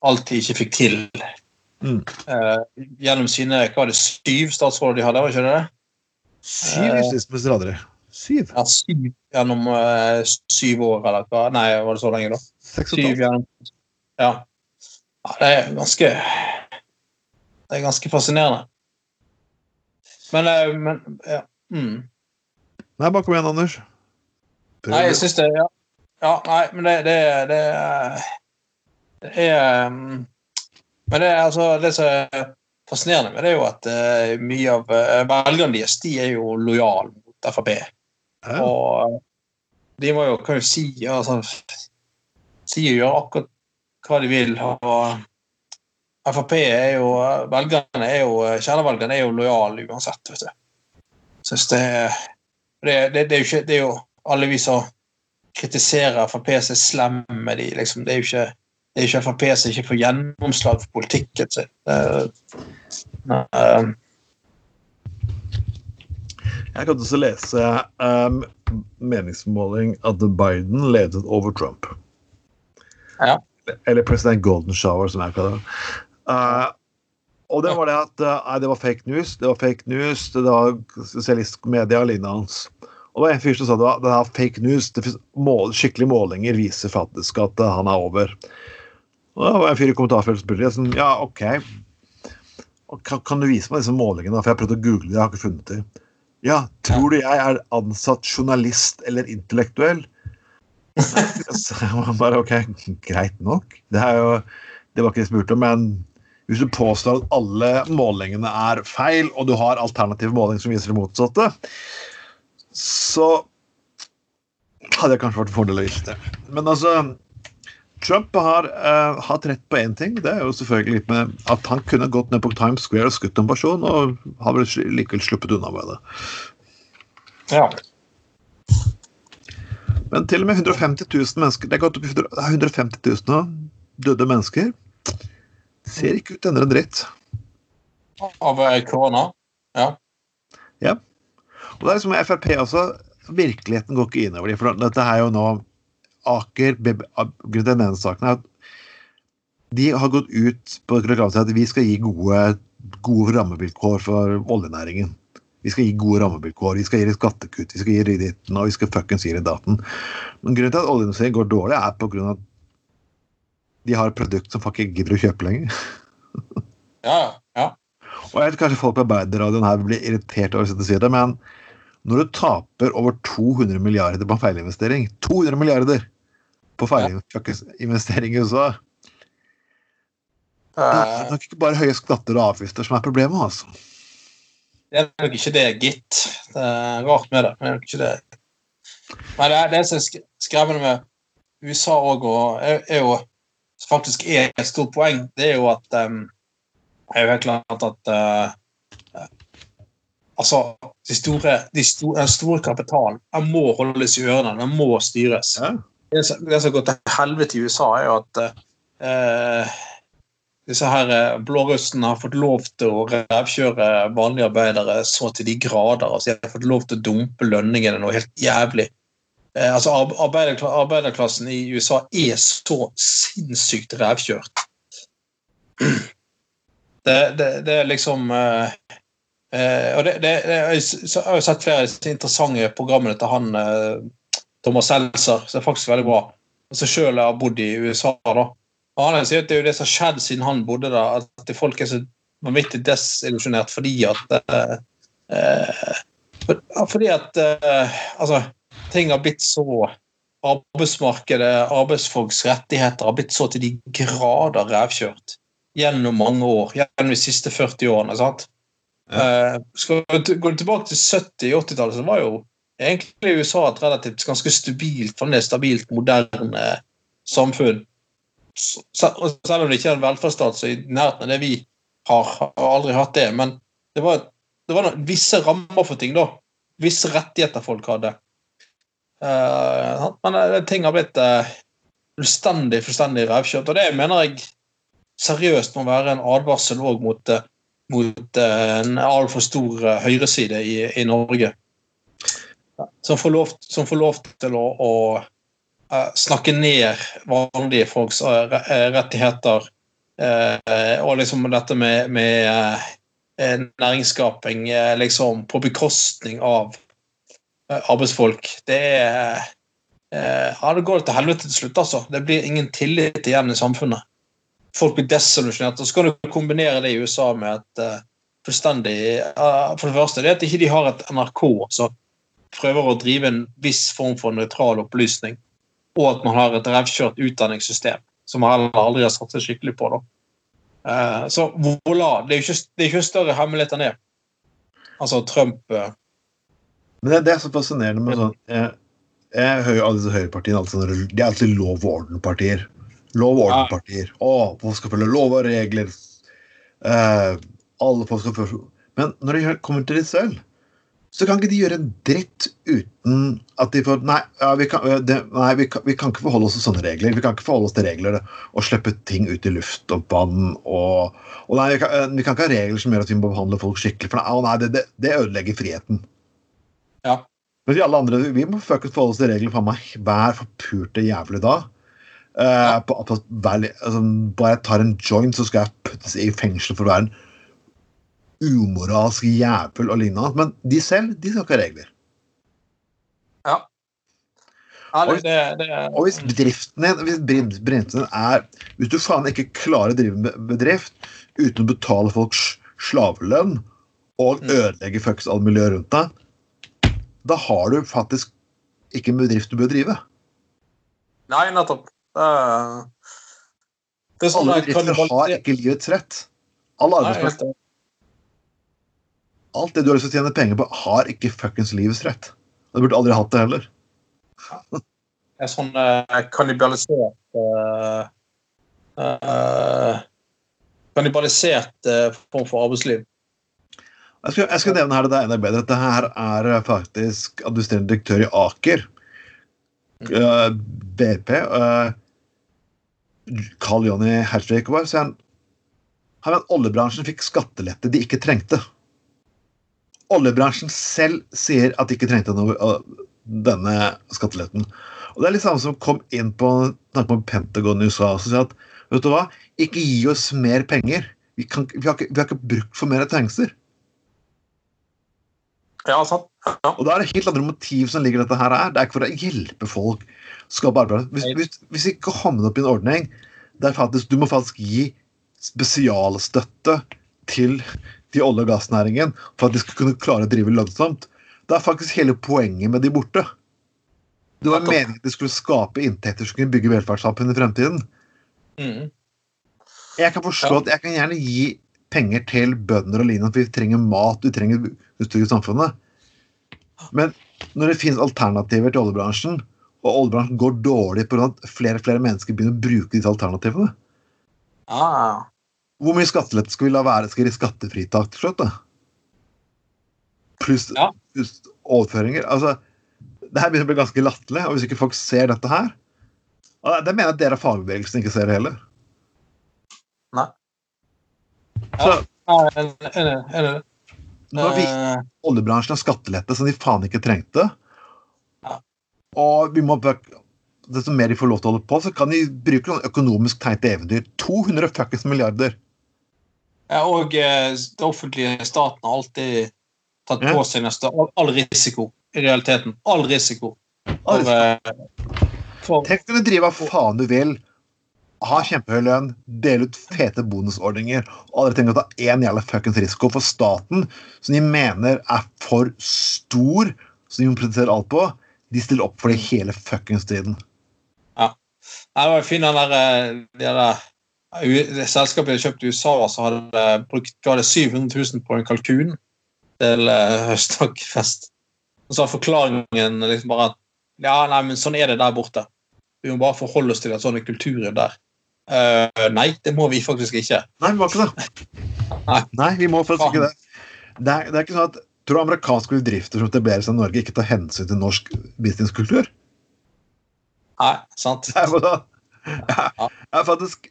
Speaker 2: alt de ikke fikk til.
Speaker 1: Mm.
Speaker 2: Eh, gjennom sine hva var det, syv statsråder de hadde, var ikke det?
Speaker 1: Syv justisministre hadde de. Syv?
Speaker 2: Ja, syv gjennom uh, syv år, eller hva? Nei, var det så lenge, da?
Speaker 1: Seks og
Speaker 2: Syv gjennom Ja. ja det er ganske Det er ganske fascinerende. Men, eh, men ja. Mm.
Speaker 1: Nei, bare kom igjen, Anders. Prøv.
Speaker 2: Nei, jeg syns det ja. ja, nei, men det det, det, det er um, Men det er altså Det som er fascinerende med det, er jo at uh, mye av uh, velgerne deres de er jo lojale mot Frp.
Speaker 1: Ja.
Speaker 2: Og de må jo, kan jo si altså, si og gjøre akkurat hva de vil. og Frp er jo Velgerne er jo Kjernevelgerne er jo lojale uansett, vet du. Synes det, det, det, det, er jo ikke, det er jo alle vi som kritiserer Frp som er slemme, de liksom. Det er jo ikke det er ikke Frp som ikke får gjennomslag for politikken sin. Eh,
Speaker 1: Jeg kan også lese um, meningsmåling at Biden ledet over Trump.
Speaker 2: Ja.
Speaker 1: Eller president Golden Shower, som jeg kaller det. Uh, og det var det at uh, nei, det var fake news. Det var fake news, det var sosialistmedia og lignende hans. Og det var en fyr som sa det var, det her fake news. Det mål, skikkelige målinger viser faktisk at uh, han er over. Og det var en fyr i kommentarfeltet som spurte sånn, ja, OK. Kan, du vise meg disse målingene? For jeg har prøvd å google det, jeg har ikke funnet dem. Ja, tror du jeg er ansatt journalist eller intellektuell? Så jeg var bare OK, greit nok. Det, jo, det var ikke det jeg spurte om, men hvis du påstår at alle målingene er feil, og du har alternativ måling som viser det motsatte, så hadde jeg kanskje vært fordel å vite det. Men altså Trump har uh, hatt rett på én ting. Det er jo selvfølgelig litt med at han kunne gått ned på Times Square og skutt en person, og har vel likevel sluppet unna med det.
Speaker 2: ja.
Speaker 1: Men til og med 150 000 mennesker Det er gått opp i 100 det er 150 000 nå, døde mennesker. Ser ikke ut til å endre en dritt.
Speaker 2: Av eh, korona? Ja.
Speaker 1: ja. Og det er liksom Frp også. Virkeligheten går ikke innover dem. For dette er jo nå Aker Grunnen til denne saken er at de har gått ut på reklame at vi skal gi gode, gode rammevilkår for oljenæringen. Vi skal gi gode rammevilkår, vi skal gi skattekutt, vi skal gi ditten, og vi skal fuckings gi daten. Men grunnen til at oljeindustrien går dårlig, er på grunn av at de har et produkt som folk ikke gidder å kjøpe lenger.
Speaker 2: ja, ja.
Speaker 1: Og jeg vet kanskje folk på arbeiderradioen her blir irritert over å si det, men når du taper over 200 milliarder på en feilinvestering 200 milliarder på feilinvestering i USA Det er nok ikke bare høye skatter og avgifter som er problemet, altså.
Speaker 2: Det er nok ikke det, gitt. Det er rart med det. Men det er nok ikke det. Men det, er det som er skremmende med USA òg, er, jo faktisk er et stort poeng, det er jo at um, er jo helt klart at uh, Altså, de store, de store, den store kapitalen den må holdes i ørene, den må styres. Ja. Det, som, det som går til helvete i USA, er jo at uh, disse her eh, blårussene har fått lov til å revkjøre vanlige arbeidere så til de grader. altså De har fått lov til å dumpe lønningene noe helt jævlig. Eh, altså Arbeiderklassen i USA er så sinnssykt revkjørt. Det, det, det, er liksom eh, eh og det, det, Jeg har jo sett flere interessante programmene til han eh, Thomas Seltzer, som er faktisk veldig bra. Som sjøl har bodd i USA. da. Og han sier at Det er jo det som har skjedd siden han bodde der, at folk er så vanvittig desillusjonert fordi at eh, eh Fordi at altså ting har blitt så Arbeidsmarkedet, arbeidsfolks rettigheter har blitt så til de grader revkjørt gjennom mange år. Gjennom de siste 40 årene. sant? Ja. Uh, skal vi gå tilbake til 70-80-tallet, så var jo egentlig USA et relativt ganske stabilt, stabilt moderne samfunn. Selv om det ikke er en velferdsstat så i nærheten av det vi har, har aldri hatt det. Men det var, det var visse rammer for ting, da. Visse rettigheter folk hadde. Uh, men uh, ting har blitt uh, fullstendig fullstendig revkjørt. Og det mener jeg seriøst må være en advarsel òg mot, mot en altfor stor høyreside i, i Norge. Som får lov, som får lov til å, å snakke ned vanlige folks rettigheter. og liksom dette med, med næringsskaping liksom på bekostning av Eh, arbeidsfolk. Det er eh, Ja, det går til helvete til slutt, altså. Det blir ingen tillit igjen i samfunnet. Folk blir desillusjonert. Og så kan du kombinere det i USA med et uh, fullstendig uh, For det første det at ikke de har et NRK som prøver å drive en viss form for nøytral opplysning, og at man har et revkjørt utdanningssystem som man heller aldri har satt seg skikkelig på. da. Uh, så voilà. Det er jo ikke, det er ikke større hemmelighet enn det. Altså Trump
Speaker 1: men det, det, er så fascinerende med sånn Jeg, jeg hører jo alle disse høyrepartiene alltid, De er alltid lov og orden-partier. Lov og orden-partier. Å, folk skal følge lov og regler. Uh, alle folk skal følge Men når de kommer til de selv, så kan ikke de gjøre en dritt uten at de får Nei, ja, vi, kan, det, nei vi, kan, vi, kan, ikke forholde oss til sånne regler. Vi kan ikke forholde oss til regler og slippe ting ut i luft og vann. Og, og nei, vi kan, eh, vi kan, ikke ha regler som gjør at vi må behandle folk skikkelig. For nei, det, det, det ødelegger friheten.
Speaker 2: Ja.
Speaker 1: Mens alle andre vi må fuckings forholde oss til reglene for meg hver forpurte jævlig dag. Uh, ja. på, på, altså, bare jeg tar en joint, så skal jeg puttes i fengsel for å være en umoralsk jævel og lignende. Men de selv, de skal ikke ha regler.
Speaker 2: Ja. ja
Speaker 1: det, det, det, og hvis bedriften din hvis bedriften er Hvis du faen ikke klarer å drive bedrift uten å betale folks slavelønn og mm. ødelegge fucks alt miljøet rundt deg, da har du faktisk ikke en bedrift du bør drive.
Speaker 2: Nei, nettopp. Uh,
Speaker 1: sånn Alle bedrifter har ikke livets rett. Alle arbeidsplasser Alt det du har lyst til å tjene penger på, har ikke fuckings livets rett. Du burde aldri hatt det heller.
Speaker 2: Det er sånn uh, kannibalisert uh, uh, Kannibalisert form for arbeidsliv.
Speaker 1: Jeg skal, jeg skal nevne her det er enda bedre. Dette her er faktisk administrerende direktør i Aker. Uh, eh, BP. Uh, eh, Carl Jonny Hertvik var. Han at oljebransjen fikk skattelette de ikke trengte. Oljebransjen selv sier at de ikke trengte noe uh, denne skatteletten. Og Det er litt samme som kom inn på, på Pentagon i USA og sa at vet du hva, ikke gi oss mer penger. Vi, kan, vi, har, ikke, vi har ikke brukt for mer tankser.
Speaker 2: Ja, sant. Ja.
Speaker 1: Og da er det helt andre motiv som ligger i dette her. er. Det er ikke for å hjelpe folk. skape arbeid. Hvis, hvis, hvis ikke havner opp i en ordning der faktisk, du må faktisk gi spesialstøtte til, de olje- og gassnæringen for at de skal kunne klare å drive lønnsomt, da er faktisk hele poenget med de borte. Det var meningen at de skulle skape inntekter som kunne bygge velferdssamfunnet i fremtiden.
Speaker 2: Mm.
Speaker 1: Jeg kan forstå
Speaker 2: Ja.
Speaker 1: at jeg kan gjerne gi penger til bønder og lignende, vi trenger mat, vi trenger utstyr i samfunnet. Men når det finnes alternativer til oljebransjen, og oljebransjen går dårlig pga. at flere og flere mennesker begynner å bruke disse alternativene,
Speaker 2: Ah.
Speaker 1: hvor mye skattelette skal vi la være? Skal vi gi skattefritak til slutt? da? Pluss
Speaker 2: Ja.
Speaker 1: plus overføringer. Altså, det her begynner å bli ganske latterlig, og hvis ikke folk ser dette her og Det mener jeg at dere av fagbevegelsen ikke ser det heller.
Speaker 2: Nei.
Speaker 1: Så
Speaker 2: Ja,
Speaker 1: nå vi,
Speaker 2: Eh,
Speaker 1: oljebransjen har skattelette som de faen ikke trengte. Og vi må desto mer de får lov til å holde på, så kan de bruke noen økonomisk teite eventyr. 200 fuckings milliarder.
Speaker 2: ja, og eh, det offentlige staten har alltid tatt på seg nesten all, all risiko, i realiteten. All risiko.
Speaker 1: All
Speaker 2: For, eh, for
Speaker 1: Tenk når du driver hva faen du vil. Ha kjempehøy lønn, dele ut fete bonusordninger og aldri tenke å ta én jævla fuckings risiko for staten, som de mener er for stor, som de må produsere alt på. De stiller opp for det hele fuckings tiden.
Speaker 2: Ja. det var fint den der, de det der selskapet jeg kjøpte i USA, som hadde brukt hadde 700 000 på en kalkun til uh. Og så var forklaringen liksom bare at ja, nei, men sånn er det der borte. Vi må bare forholde oss til at sånn er kulturen der. Eh, nei, det må vi faktisk ikke.
Speaker 1: Nei, vi må ikke det.
Speaker 2: Nei.
Speaker 1: Nei, vi må faktisk ikke det. Det er, det er ikke sånn at Tror du amerikanske bedrifter som etablerer seg i Norge, ikke tar hensyn til norsk businesskultur?
Speaker 2: Nei, sant?
Speaker 1: Nei, men da- Jeg jeg faktisk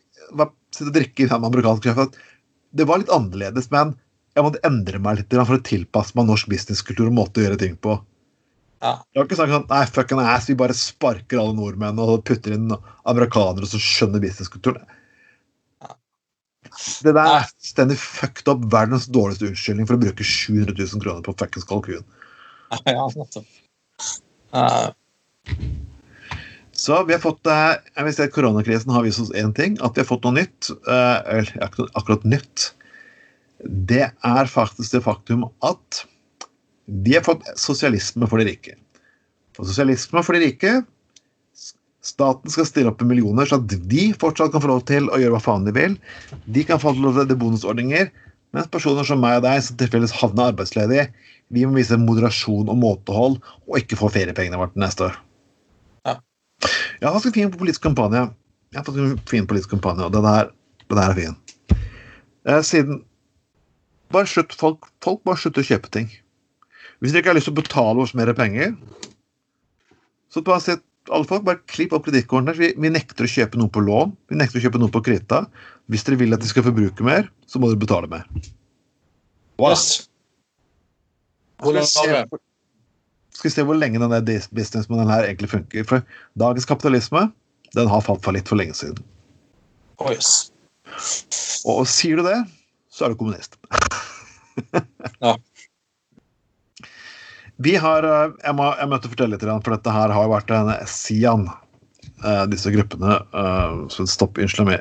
Speaker 1: sittet og drikket med amerikansk sjef at det var litt annerledes, men jeg måtte endre meg litt for å tilpasse meg norsk businesskultur og måte å gjøre ting på.
Speaker 2: Ja.
Speaker 1: Jeg har ikke sagt sånn Nei, fucking ass, vi bare sparker alle nordmenn og putter inn amerikanere som skjønner businesskulturen.
Speaker 2: Ja.
Speaker 1: Det der er fullstendig fucked up verdens dårligste unnskyldning for å bruke 700 000 kroner på fuckings kalkun.
Speaker 2: ja. Eh,
Speaker 1: Så vi har fått eh, jeg vil si at Koronakrisen har vist oss én ting, at vi har fått noe nytt. eh, Eller akkurat nytt. Det er faktisk det faktum at vi har fått sosialisme for de rike. For sosialisme for de rike Staten skal stille opp med millioner, så at de fortsatt kan få lov til å gjøre hva faen de vil. De kan få lov til bonusordninger, mens personer som meg og deg, som tilfeldigvis havner arbeidsledig, vi må vise moderasjon og måtehold og ikke få feriepengene våre neste år. Jeg har ganske fin politisk kampanje. Jeg har fått en fin politisk kampanje, og den her, den her er fin. Eh, siden Bare slutt, folk, folk bare slutter å kjøpe ting. Hvis dere ikke har lyst til å betale oss mer penger, så bare si alle folk bare klipp opp kredittkortene. Vi, vi nekter å kjøpe noe på lån. Vi nekter å kjøpe noe på krita. Hvis dere vil at de skal forbruke mer, så må dere betale mer. Wow.
Speaker 2: yes.
Speaker 1: Skal vi, se, skal vi se hvor lenge denne businessmodellen her egentlig funker. For dagens kapitalisme den har falt for litt for lenge siden.
Speaker 2: Oh, yes.
Speaker 1: Og sier du det, så er du kommunist.
Speaker 2: Ja.
Speaker 1: Vi har eh, Jeg må, jeg måtte fortelle litt, for dette her har vært en Sian, Uh, disse gruppene uh, som stopper islami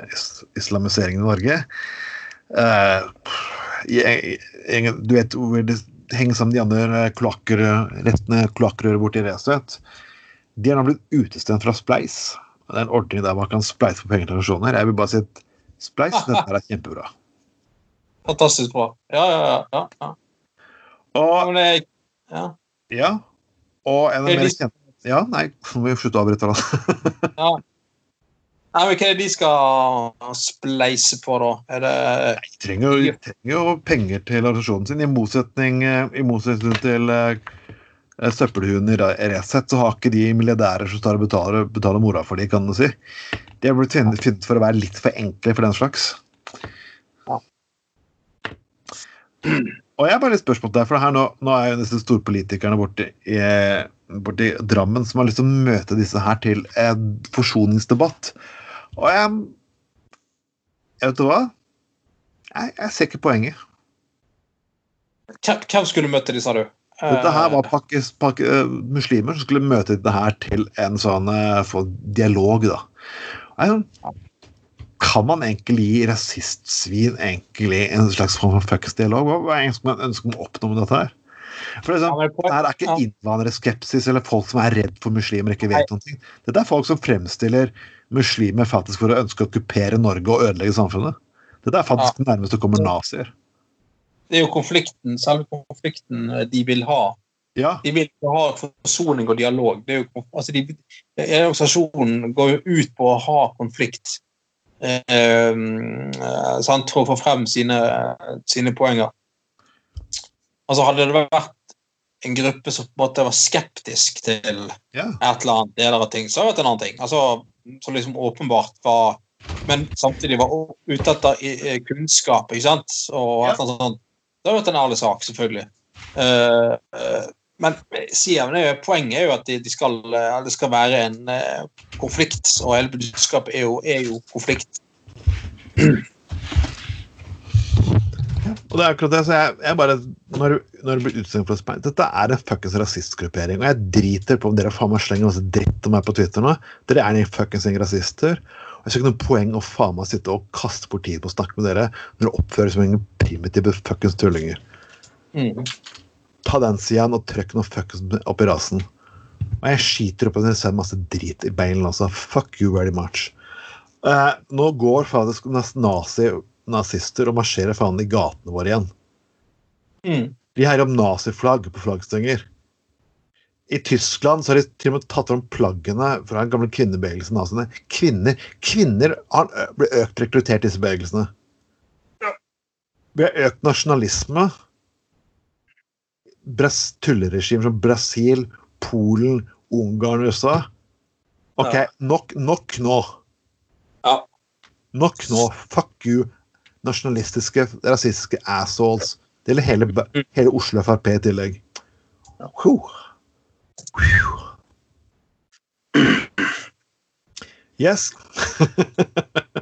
Speaker 1: islamiseringen i Norge. Uh, i- i- Du vet hvor det henger sammen de andre kloakkrørene kloakkrøret borti Resett. De er nå blitt utestengt fra Spleis. Det er en ordning der man kan spleise på penger til organisasjoner. Jeg vil bare si at Spleis, dette her er kjempebra.
Speaker 2: Fantastisk bra. Ja, ja, ja. ja, Og, Ja, Men jeg, ja.
Speaker 1: Ja. Og en av
Speaker 2: de
Speaker 1: mer kjente Ja, nei, nå må vi slutte å avbryte hverandre.
Speaker 2: ja. Nei, men Hva er det de skal spleise på, da? Er det
Speaker 1: De trenger, jo- de trenger jo penger til organisasjonen sin. I motsetning, eh, i motsetning til eh, søppelhunden i Re- Resett, så har ikke de milliardærer som tar og betaler, betaler mora for de, kan du si. De har blitt funnet for å være litt for enkle for den slags. Og jeg har bare litt spørsmål der, for her nå, nå er jo disse storpolitikerne borte i, borte i Drammen som har lyst til å møte disse her til en forsoningsdebatt. Og jeg jeg Vet du hva? Jeg, jeg ser ikke poenget.
Speaker 2: Hvem, skulle møte de, sa du?
Speaker 1: Dette her var
Speaker 2: pakkes,
Speaker 1: pakis, eh, muslimer som skulle møte dette her til en sånn eh, dialog, da. Jeg, kan man egentlig gi rasistsvin egentlig en slags form for fuckings dialog? Hva er egentlig man ønsker å oppnå med dette her? For det er, sånn, det her er ikke
Speaker 2: ja.
Speaker 1: innvandrerskepsis eller folk som er redd for muslimer ikke vet noen ting. Dette er folk som fremstiller muslimer faktisk for å ønske å okkupere Norge og ødelegge samfunnet. Dette er faktisk nærmest nærmeste kommer nazier.
Speaker 2: Det er jo konflikten, selve konflikten eh, de vil ha.
Speaker 1: Ja,
Speaker 2: De vil ikke ha forsoning og dialog. Det er jo, altså de, organisasjonen går jo ut på å ha konflikt. Eh, eh, sant, for å få frem sine, sine poenger. Altså Hadde det vært en gruppe som på en måte var skeptisk til
Speaker 1: yeah.
Speaker 2: et eller annet deler av ting, så hadde det vært en annen ting. Altså, som liksom åpenbart var Men samtidig var ute etter kunnskap, ikke sant? Og et eller annet sånt. Det hadde vært en ærlig sak, selvfølgelig. Eh, eh, men sier, det poenget er jo at de, de skal, eh, det skal være en uh, konflikt, og hele budskapet er jo, er jo konflikt.
Speaker 1: Og det er akkurat det, så jeg, jeg bare Når, når du blir utstengt fra speil Dette er en fuckings rasistgruppering, og jeg driter på om dere faen meg slenger masse dritt om meg på Twitter nå. Dere er en fuckings rasister. Og jeg ser ikke noe poeng å faen meg sitte og kaste bort tid på å snakke med dere når dere oppfører som en primitive fuckings tullinger.
Speaker 2: Mm.
Speaker 1: Ta den siden og trykk noe fuckings opp i rasen. Og jeg skiter opp dere sender masse drit i beina, altså. Fuck you very much. Eh, nå går faktisk nazi, nazister og marsjerer faen i gatene våre igjen.
Speaker 2: Mm.
Speaker 1: De heier om naziflagg på flaggstenger. I Tyskland så har de til og med tatt fram plaggene fra den gamle kvinnebevegelsen. Altså. Kvinner kvinner har blitt økt rekruttert i disse bevegelsene. Vi har økt nasjonalisme. Tulleregimer som Brasil, Polen, Ungarn og USA. OK, nok, nok nå.
Speaker 2: Ja.
Speaker 1: Nok nå. Fuck you, nasjonalistiske, rasistiske assholes. Det gjelder hele, hele Oslo Frp i tillegg. Huh. Yes.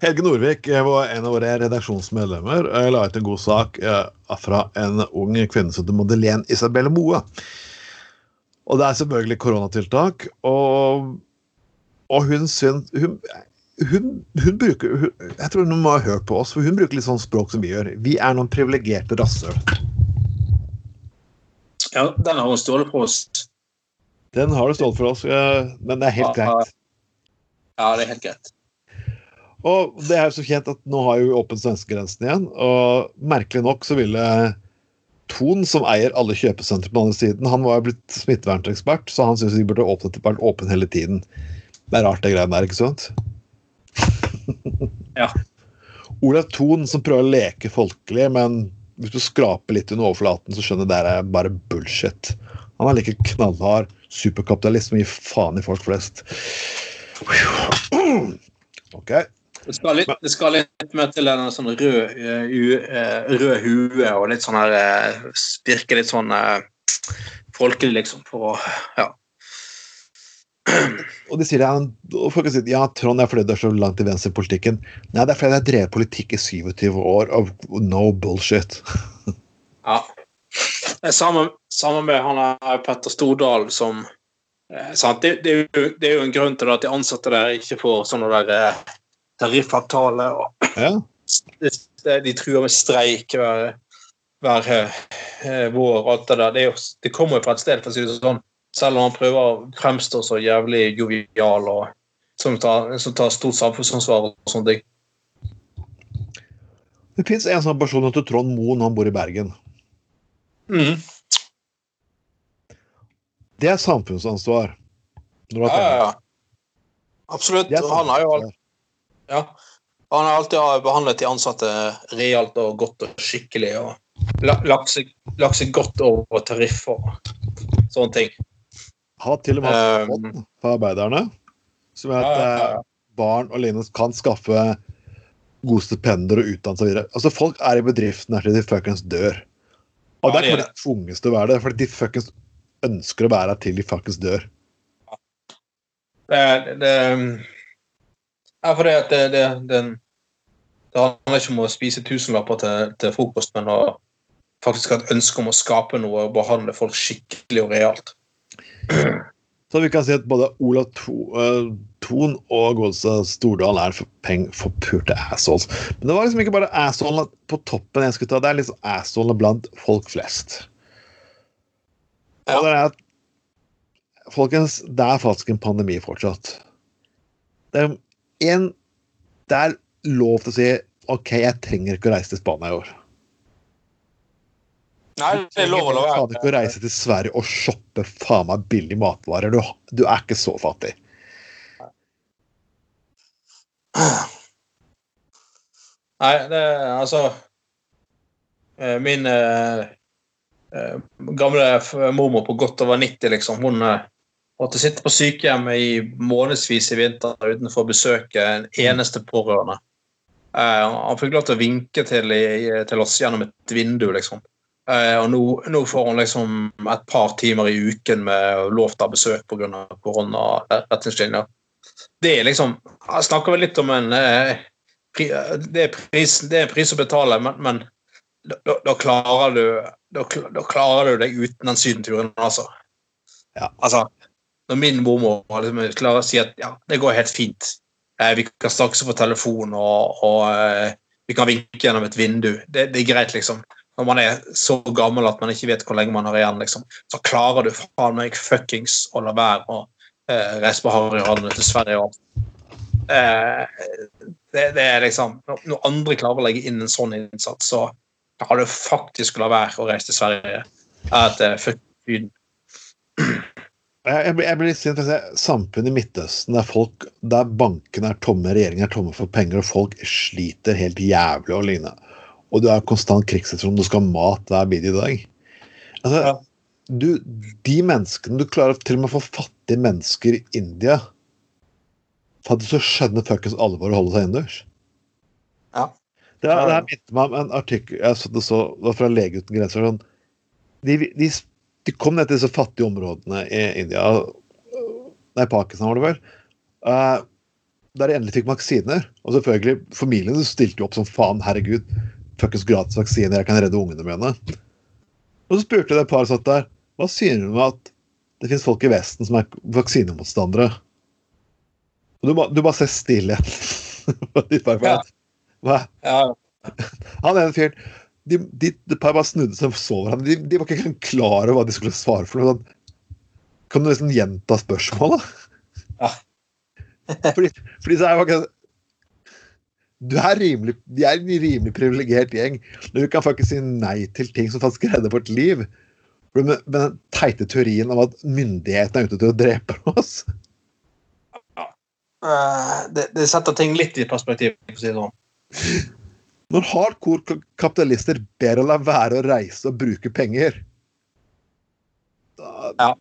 Speaker 1: Helge Nordvik var en av våre redaksjonsmedlemmer. Jeg la ut en god sak eh, fra en ung kvinne som heter Madeleine Isabelle Moe. Og det er selvfølgelig koronatiltak. Og, og hun syns hun, hun, hun bruker hun, Jeg tror hun må ha hørt på oss, for hun bruker litt sånn språk som vi gjør. Vi er noen privilegerte rasshøl.
Speaker 2: Ja, den har hun stålet fra oss.
Speaker 1: Den har du stjålet for oss, men det er helt greit.
Speaker 2: Ja, det er helt greit.
Speaker 1: Og det er jo så kjent at nå har jo åpent svenskegrensen igjen, og merkelig nok så ville Thon, som eier alle kjøpesentre på den andre siden, han var jo blitt smittevernekspert, så han syns de burde åpnet, vært åpen hele tiden. Det er rart, det greiene der, ikke sant?
Speaker 2: Ja.
Speaker 1: Olav Thon som prøver å leke folkelig, men hvis du skraper litt under overflaten, så skjønner du det er bare bullshit. Han er like knallhard superkapitalist som gir faen i folk flest. Ok.
Speaker 2: Det skal litt, det skal litt mer til en sånn rød, uh, eh, rød hue og litt sånn her uh, Virke litt sånn uh, folkelig, liksom. For å Ja.
Speaker 1: Og de sier ja, og folk sier, ja, Trond er fordi du er så langt i venstre i politikken. Nei, det er fordi jeg har drevet politikk i 27 år og no bullshit.
Speaker 2: ja. Det er samme, samme med han her Petter Stordal som eh, sant? Det, det, er jo, det er jo en grunn til at de ansatte der ikke får sånne der eh, tariffavtale. og
Speaker 1: Ja.
Speaker 2: De truer med streik hver, hver eh, vår. og alt Det der. Det, jo, det kommer jo fra et sted, for å si det sånn. Selv om han prøver å fremstå så jævlig jovial og som tar, som tar stort samfunnsansvar og sånne ting.
Speaker 1: Det fins en sånn person som heter Trond Moen, han bor i Bergen.
Speaker 2: Mm.
Speaker 1: Det er samfunnsansvar.
Speaker 2: Ja, ja, ja. Absolutt.
Speaker 1: Er
Speaker 2: Han har jo
Speaker 1: samfunnsansvar.
Speaker 2: Ja. Han har alltid behandlet de ansatte realt og godt og skikkelig. og Lagt seg, lagt seg godt over tariffer og sånne ting.
Speaker 1: Har til og med hatt
Speaker 2: Um,
Speaker 1: fond for arbeiderne, som gjør at
Speaker 2: ja, ja.
Speaker 1: ja. barn og lignende kan skaffe gode stipender og utdannelse og videre. Altså, folk er i bedriften her til de fuckings dør. Og det er
Speaker 2: ikke
Speaker 1: ikke de tvunges til å være det, fordi de fuckings ønsker å være her til de fuckings dør.
Speaker 2: Det, det Ja, for det det, det, det, det handler ikke om å spise tusenlapper til, til frokost, men å faktisk ha et ønske om å skape noe og behandle folk skikkelig og realt.
Speaker 1: Så vi kan si at både Ola eh, Thon og Gålstad Stordal er for peng forpurte assholes. Men det var liksom ikke bare assholene på toppen jeg skulle ta, det er liksom assholene blant folk flest. Og det er at Folkens, det er faktisk en pandemi fortsatt. Det er en Det er lov til å si OK, jeg trenger ikke å reise til Spania i år.
Speaker 2: Nei, det er lov å la
Speaker 1: Du trenger ikke å reise til Sverige og shoppe faen meg billig matvarer. Du, du er ikke så fattig.
Speaker 2: Nei, det altså eh, Min eh, eh, gamle mormor på godt over 90, liksom, hun eh, måtte sitte på sykehjem i månedsvis i vinter uten å få besøke en eneste pårørende. Uh, han fikk lov til å vinke til, i- til oss gjennom et vindu, liksom. Uh, og nå, nå får hun liksom et par timer i uken med lov til å ha besøk pga. koronaretningslinjer. Det er liksom Jeg snakker vel litt om en uh, pri, det, er pris, det er en pris å betale, men, men da, da- da klarer du da, da klarer du deg uten den sydenturen, altså.
Speaker 1: Ja.
Speaker 2: Altså, når min mormor liksom klarer å si at ja, det går helt fint, eh, vi kan snakke på telefon og, og eh, vi kan vinke gjennom et vindu, det, det er greit, liksom. Når man er så gammel at man ikke vet hvor lenge man har igjen, liksom, så klarer du faen meg fuckings å la være å eh, reise på Harryhallen til Sverige og eh, det, det er liksom Når andre klarer å legge inn en sånn innsats, så har du faktisk la være å reise til Sverige. At uh.
Speaker 1: Jeg, jeg, blir- litt sint samfunnet i Midtøsten der folk, der bankene er tomme, regjeringen er tomme for penger, og folk sliter helt jævlig og lignende. Og du er konstant krigssituasjon, du skal ha mat hver bidige dag. Altså,
Speaker 2: Ja.
Speaker 1: du, de menneskene Du klarer til og med å få fattige mennesker i India for at du så skjønne fuckings alvor og holde seg innendørs.
Speaker 2: Ja.
Speaker 1: Det, det her minnet meg om en artikkel jeg så det så, det var fra Lege uten grenser. Sånn, de, de, de kom ned til disse fattige områdene i India Nei, Pakistan var det vel. eh, der de endelig fikk vaksiner. Og selvfølgelig, familiene stilte jo opp som faen. Herregud, fuckings gratis vaksiner, jeg kan redde ungene mine. Og så spurte det paret satt der hva sier du om at det finnes folk i Vesten som er vaksinemotstandere. Og du, ba, du bare ser stillheten.
Speaker 2: Ja.
Speaker 1: hva?
Speaker 2: Ja,
Speaker 1: Han ene fyren de, de, de bare snudde seg og så hverandre. De, de var ikke engang klar over hva de skulle svare for. noe. Sånn, kan du liksom gjenta spørsmålet?
Speaker 2: Ja.
Speaker 1: fordi, fordi så er det faktisk du er rimelig, De er en rimelig privilegert gjeng når du kan faktisk si nei til ting som faktisk redder vårt liv. Med, med den teite teorien om at myndighetene er ute til å drepe oss.
Speaker 2: Ja. det, det setter ting litt i perspektiv. for å si det sånn.
Speaker 1: Når hardcore kapitalister ber å la være å reise og bruke penger da,
Speaker 2: Ja.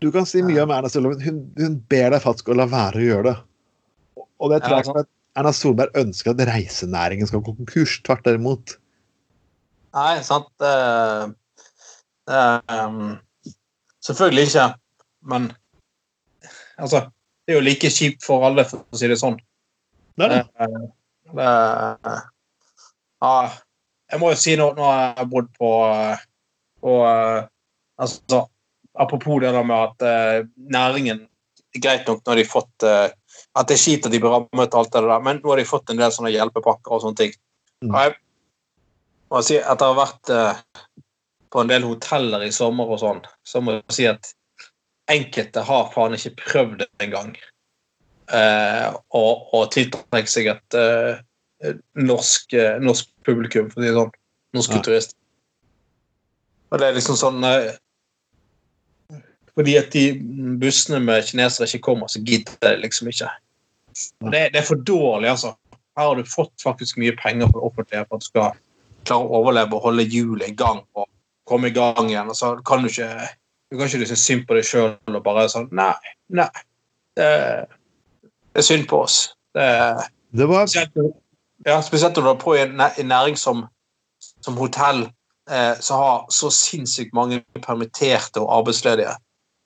Speaker 1: Du kan si mye om Erna Solberg, men hun, hun ber deg faktisk å la være å gjøre det. Og det tror jeg ikke at Erna Solberg ønsker at reisenæringen skal gå konkurs. Tvert derimot.
Speaker 2: nei, sant uh, uh, um, Selvfølgelig ikke, men altså Det er jo like kjipt for alle, for å si det sånn.
Speaker 1: Det er det.
Speaker 2: Eh, det, ja, jeg må jo si noe nå har jeg bodd på og på eh, altså, Apropos det der med at eh, næringen Greit nok når de har fått eh, At det er kjipt at de blir rammet, alt det der, men nå har de fått en del sånne hjelpepakker og sånne ting.
Speaker 1: Mm.
Speaker 2: Og jeg må si, Etter å ha vært eh, på en del hoteller i sommer og sånn, så må jeg si at enkelte har faen ikke prøvd engang. Eh, og, og tiltrekke seg et eh, norsk, eh, norsk publikum, for å si det sånn. Norske
Speaker 1: Ja.
Speaker 2: turister. Og det er liksom sånn eh, Fordi at de bussene med kinesere ikke kommer, så gidder de liksom ikke. Det, det er for dårlig, altså. Her har du fått faktisk mye penger fra det offentlige for at du skal klare å overleve og holde hjulet i gang og komme i gang igjen. Og så kan du ikke du kan ikke synes synd på deg sjøl og bare sånn Nei, nei. Det, det er synd på oss. Det
Speaker 1: Det var
Speaker 2: spesielt, ja, spesielt når du er på i en en næring som, som hotell, eh, som har så sinnssykt mange permitterte og arbeidsledige.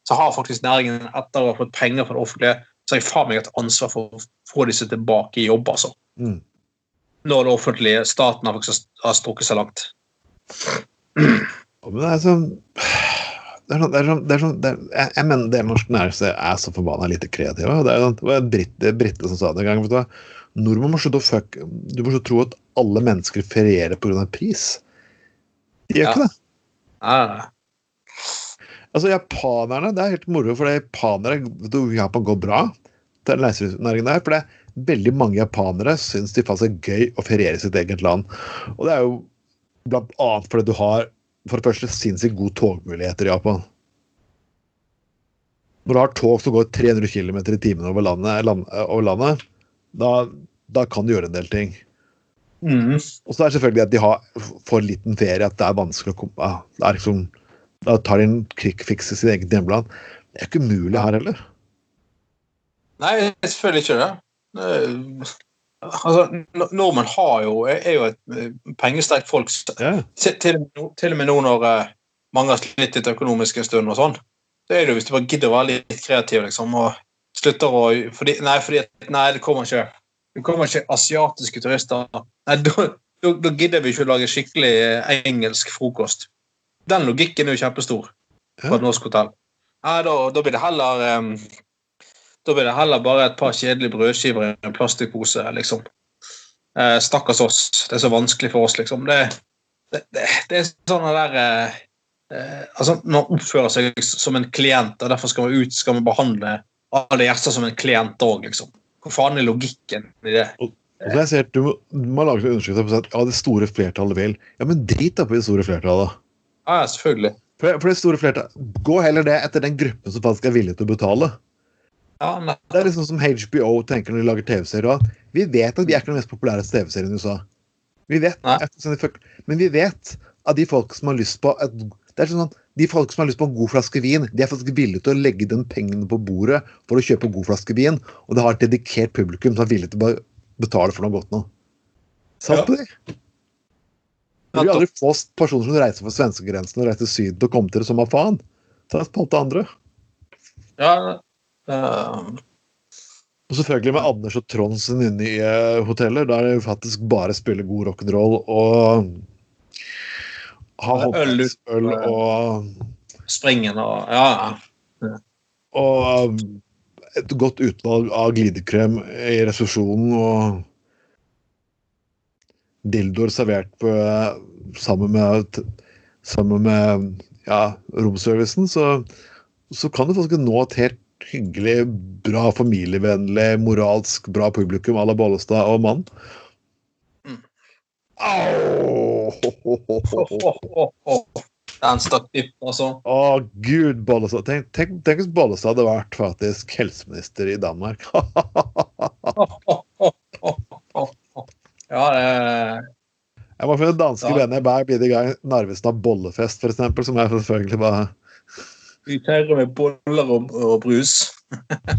Speaker 2: Så har faktisk næringen, etter å ha fått penger fra det offentlige, så har jeg faen meg et ansvar for å få disse tilbake i jobb, altså.
Speaker 1: mm.
Speaker 2: Når det offentlige, staten, har faktisk har strukket seg langt.
Speaker 1: Men det er sånn det er sånn, det er sånn, det er sånn det er, jeg, jeg mener det norske næringslivet er så forbanna lite kreative. Det, er, sånn- det var en britte, som sa det en gang. vet du Nordmenn må slutte å fuck Du må slutte tro at alle mennesker ferierer pga. pris. De gjør
Speaker 2: Ja.
Speaker 1: ikke det.
Speaker 2: Ja,
Speaker 1: Altså, japanerne Det er helt moro, for japanere vet du, Japan går bra. Det er reiselivsnæringen der. For det er veldig mange japanere syns de faktisk er gøy å feriere i sitt eget land. Og det er jo blant annet fordi du har for det første sinnssykt gode togmuligheter i Japan. Når du har tog som går 300 km i timen over landet, land, over landet da, da kan du gjøre en del ting.
Speaker 2: Mm.
Speaker 1: Og så er det selvfølgelig at de har for liten ferie, at det er vanskelig å komme ja, det er liksom, Da tar de en krikkfiks i sitt eget hjemland. Det er ikke umulig her heller.
Speaker 2: Nei, selvfølgelig ikke det. Altså, Nordmenn har jo, er jo et eh, pengesterkt folk.
Speaker 1: Ja.
Speaker 2: Til, til, og med nå- når eh, mange har slitt litt økonomisk en stund, og sånn, så er det jo hvis du bare gidder å være litt kreativ liksom, og slutter å fordi, Nei, fordi, nei, det kommer ikke det kommer ikke asiatiske turister. Nei, Da, da, da gidder vi ikke å lage skikkelig eh, engelsk frokost. Den logikken er jo kjempestor på et norsk hotell. Nei, da, da blir det heller em, da blir det heller bare et par kjedelige brødskiver i en plastikkpose, liksom. Eh, stakkars oss. Det er så vanskelig for oss, liksom. Det, det, det, det er sånn der eh, eh, altså, Man oppfører seg som en klient, og derfor skal man ut skal man behandle alle gjester som en klient òg, liksom. Hvor faen er logikken i det?
Speaker 1: Og og jeg ser, du, må, må lage en undersøkelse på at ja, det store flertallet vil. Ja, men drit da på det store flertallet.
Speaker 2: Ja, ja, selvfølgelig.
Speaker 1: For, for det store flertallet, Gå heller det etter den gruppen som faktisk er villig til å betale.
Speaker 2: Ja.
Speaker 1: Det er liksom som HBO tenker når de lager TV-serier. Vi vet at vi er ikke den mest populære TV-serien i USA. Vi vet, Men vi vet at de folk som har lyst på et, det er sånn de folk som har lyst på en god flaske vin, de er faktisk villige til å legge den pengene på bordet for å kjøpe en god flaske vin, og det har et dedikert publikum som er villig til å betale for noe godt nå. Sant
Speaker 2: Ja.
Speaker 1: det? Du vil aldri få personer som reiser for svenskegrensen og reiser til Syden og kommer til det som av faen. Ta på alt det andre.
Speaker 2: Ja, eh,
Speaker 1: Og selvfølgelig med Anders og Trondsen inne nye hoteller, der de faktisk bare spiller god rock'n'roll og har håndverksøl og,
Speaker 2: Springende og Ja, ja.
Speaker 1: og um, et godt utvalg av glidekrem i resepsjonen og dildoer servert på, sammen med sammen med ja, romservicen, så, så kan du faktisk nå et helt hyggelig, bra, familievennlig, moralsk bra publikum à la Bollestad og mann.
Speaker 2: Mm.
Speaker 1: Au!
Speaker 2: Ho, ho, ho. Den stakk dypt, altså.
Speaker 1: Å, gud, Bollestad. Tenk, tenk, tenk hvis Bollestad hadde vært faktisk helseminister i Danmark.
Speaker 2: Ja, det
Speaker 1: Jeg må finne danske
Speaker 2: Ja.
Speaker 1: venner hver bidige gang Narvestad bollefest, eksempel, som jeg selvfølgelig bare
Speaker 2: Vi feirer med boller og, og brus.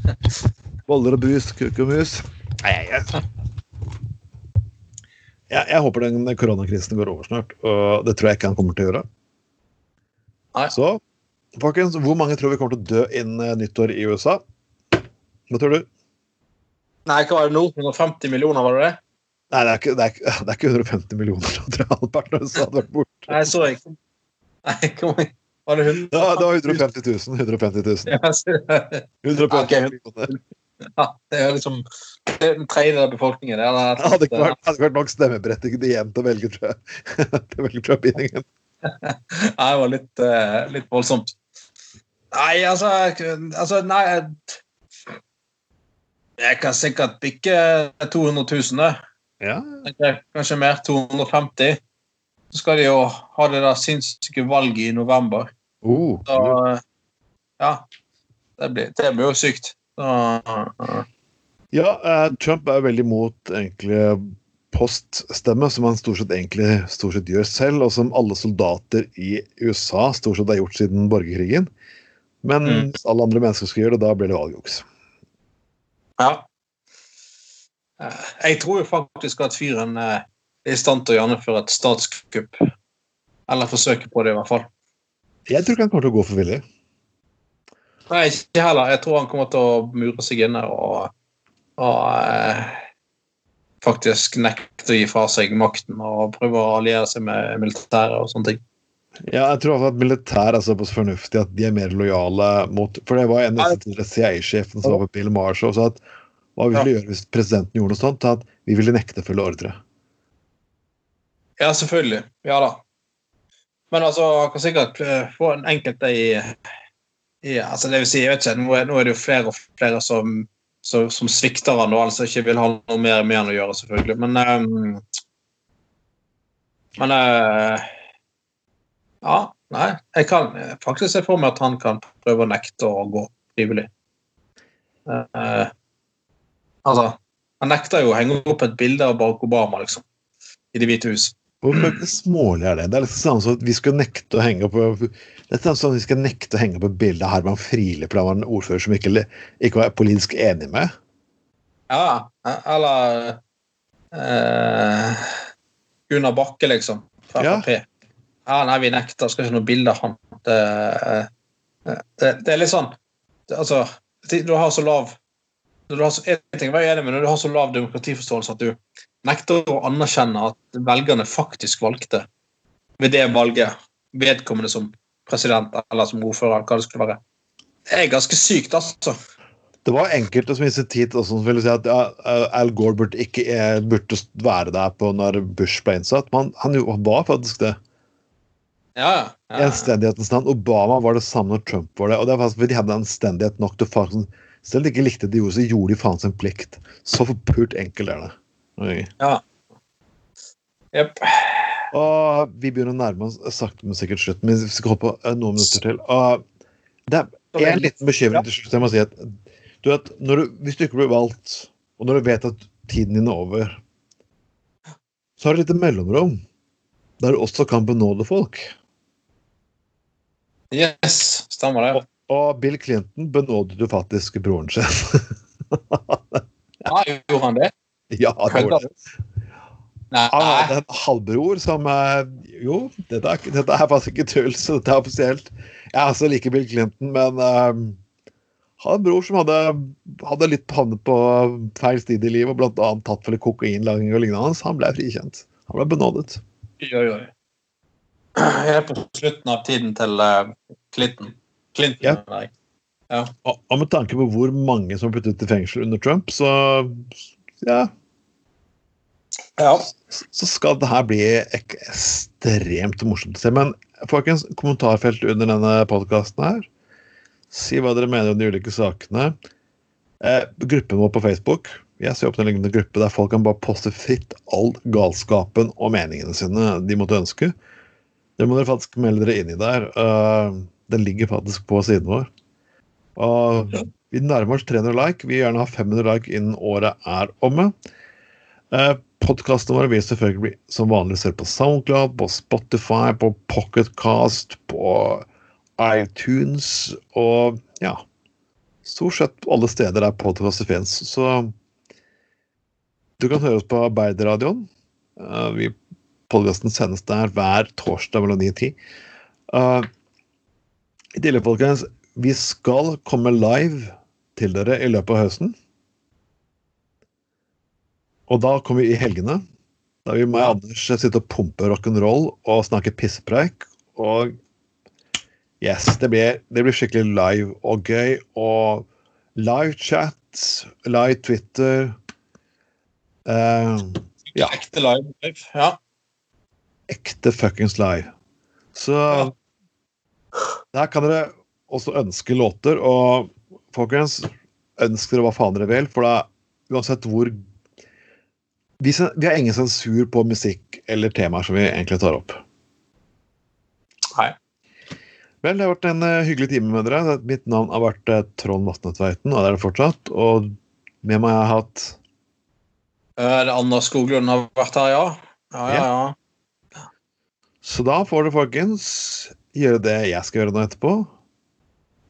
Speaker 1: boller og brus, kuk og mus. Nei, jeg, jeg, jeg håper den koronakrisen går over snart, og det tror jeg ikke han kommer til å gjøre.
Speaker 2: Nei.
Speaker 1: Så, folkens, hvor mange tror vi kommer til å dø innen eh, nyttår i USA? Hva tror du?
Speaker 2: Nei, hva var det nå? 150 millioner, var det det?
Speaker 1: Nei, det er ikke, det er det er ikke 150 millioner. Halvparten av USA hadde vært borte.
Speaker 2: Nei, så jeg. Nei, kom igjen. Var det 100?
Speaker 1: Ja, det var 150 000. 150 000.
Speaker 2: Ja,
Speaker 1: 150
Speaker 2: Ok.
Speaker 1: millioner.
Speaker 2: ja, det er liksom en tredjedel av befolkningen. Det hadde
Speaker 1: Det ikke
Speaker 2: vært-
Speaker 1: hadde ikke vært nok stemmeberettigede igjen til å velge, tror jeg. til å velge Trump-bindingen.
Speaker 2: Nei, det var litt, eh, litt voldsomt. Nei, altså, altså Nei Jeg kan sikkert bikke 200 000, det.
Speaker 1: Ja.
Speaker 2: Kanskje mer. 250. Så skal de jo ha det der sinnssyke valget i november.
Speaker 1: Oh,
Speaker 2: Så ja. Det blir, det blir jo sykt. Så, uh.
Speaker 1: ja, eh, Trump er veldig mot egentlig poststemme, som han stort sett egentlig stort sett gjør selv, og som alle soldater i USA stort sett har gjort siden borgerkrigen. Men
Speaker 2: Mm.
Speaker 1: alle andre mennesker skal gjøre det, da blir det valgjuks.
Speaker 2: ja. Eh, Jeg tror jo faktisk at fyren eh, i stand til å gjennomføre et statskupp. Eller forsøke på det, i hvert fall.
Speaker 1: Jeg tror ikke han kommer til å gå for villig.
Speaker 2: Nei, ikke heller. Jeg tror han kommer til å mure seg inne og, og eh, faktisk nekte å gi fra seg makten og prøve å alliere seg med militæret og sånne ting.
Speaker 1: Ja, jeg tror også at militær er såpass fornuftig at de er mer lojale mot For det var en av CIA-sjefen som var på Bill Marshall og sa at hva vi ja. gjøre hvis presidenten gjorde noe sånt, at vi ville nekte å følge ordre.
Speaker 2: Ja, selvfølgelig. Ja da. Men altså, han kan sikkert eh, få en enkelte i, i altså det vil si, jeg vet ikke, nå er, nå er det jo flere og flere som, som, som svikter han og altså ikke vil ha noe mer med han å gjøre, selvfølgelig. Men um, Men uh, Ja, nei. Jeg kan faktisk se for meg at han kan prøve å nekte å gå frivillig. Uh, altså Han nekter jo å henge opp et bilde av Barack Obama, liksom. I Det hvite hus.
Speaker 1: Hvor smålig er det? Det er liksom sånn som at vi skal nekte å henge på det er sånn at vi skal nekte å henge på bildet av Herman Friele, for han var en ordfører som ikke, ikke var politisk enig med.
Speaker 2: Ja, eller eh, Gunnar Bakke, liksom. Fra
Speaker 1: Ja.
Speaker 2: Frp. Ja, nei, vi nekter. Skal ikke ha noe bilde av han. Det, eh, det, det er litt sånn Altså, du har så lav du har så, en ting var jeg enig med, når du har så lav demokratiforståelse at du nekter å anerkjenne at velgerne faktisk valgte ved det valget vedkommende som president eller som ordfører, hva det skulle være. Det er ganske sykt, altså.
Speaker 1: Det var enkelte som i sin tid også som ville si at Al Gore burde ikke eh, burde være der på når Bush ble innsatt. Men han, han var faktisk det.
Speaker 2: Ja, ja.
Speaker 1: I anstendighetens navn. Obama var det samme når Trump var det. Og det faktisk fordi de hadde anstendighet nok til faktisk Selv om de ikke likte det de gjorde, så gjorde de faen sin plikt. Så forpult enkelt er det. Oi.
Speaker 2: Jepp.
Speaker 1: Og vi begynner å nærme oss sakte, men sikkert slutten. Men vi skal holde på eh, noen minutter til. Og det er en liten bekymring til slutt. Jeg må si at du vet, du, Hvis du ikke blir valgt, og når du vet at tiden din er over, så har du et lite mellomrom der du også kan benåde folk.
Speaker 2: Yes, stemmer det.
Speaker 1: Og Bill Clinton benådet jo faktisk broren sin.
Speaker 2: Ja, gjorde han det?
Speaker 1: ja, det var det. Han hadde en halvbror som eh, Jo, dette er, dette er faktisk ikke tull, så dette er offisielt. Jeg er altså like Bill Clinton, men um, hadde en bror som hadde, hadde litt havnet på feil sted i livet, og annet tatt for litt kokainlagring og lignende. Så han ble frikjent. Han ble benådet.
Speaker 2: Oi, oi. Jeg er på slutten av tiden til uh, Clinton. Clinton,
Speaker 1: Ja.
Speaker 2: nei.
Speaker 1: Og, og med tanke på hvor mange som ble puttet i fengsel under Trump, så ja,
Speaker 2: Ja.
Speaker 1: så skal det her bli ekstremt morsomt å se. Men folkens, kommentarfelt under denne podkasten her Si hva dere mener om de ulike sakene. Eh, gruppen vår på Facebook. Jeg ser opp en lignende gruppe der folk kan bare poste fritt all galskapen og meningene sine de måtte ønske. Det må dere faktisk melde dere inn i der. Uh, den ligger faktisk på siden vår. Og vi nærmer oss 300 like. Vi vil gjerne ha 500 like innen året er omme. Eh, Podkastene våre vil selvfølgelig bli som vanlig se på SoundCloud, på Spotify, på Pocketcast, på iTunes og ja Stort sett alle steder der podkaster fins. Så du kan høre oss på Arbeiderradioen. Eh, Podkasten sendes der hver torsdag mellom 9 og 10. Uh, I tillegg, folkens, vi skal komme live til dere i løpet av høsten. Og da kommer vi i helgene. Da vil meg og Anders sitte og pumpe rock'n'roll og snakke pissepreik. Og yes, det blir, det blir skikkelig live og gøy. Og live chat, live Twitter Uh, Ja.
Speaker 2: Ekte live. Ja.
Speaker 1: ekte fuckings live. Så der kan dere også ønske låter, og folkens, ønsk dere hva faen dere vil, for da uansett hvor vi, vi har ingen sensur på musikk eller temaer som vi egentlig tar opp.
Speaker 2: Nei.
Speaker 1: Vel, det har vært en eh, hyggelig time med dere. Mitt navn har vært eh, Trond Vatne Tveiten, og det er det fortsatt. Og med meg har jeg hatt
Speaker 2: Er det Anna Skoglund har vært her, ja. Ja, ja, ja.
Speaker 1: Så da får dere, folkens, gjøre det jeg skal gjøre nå etterpå,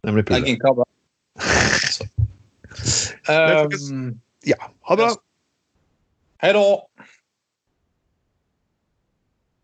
Speaker 1: nemlig pulle.
Speaker 2: inn Um,
Speaker 1: Ja, ha det.
Speaker 2: Hei da!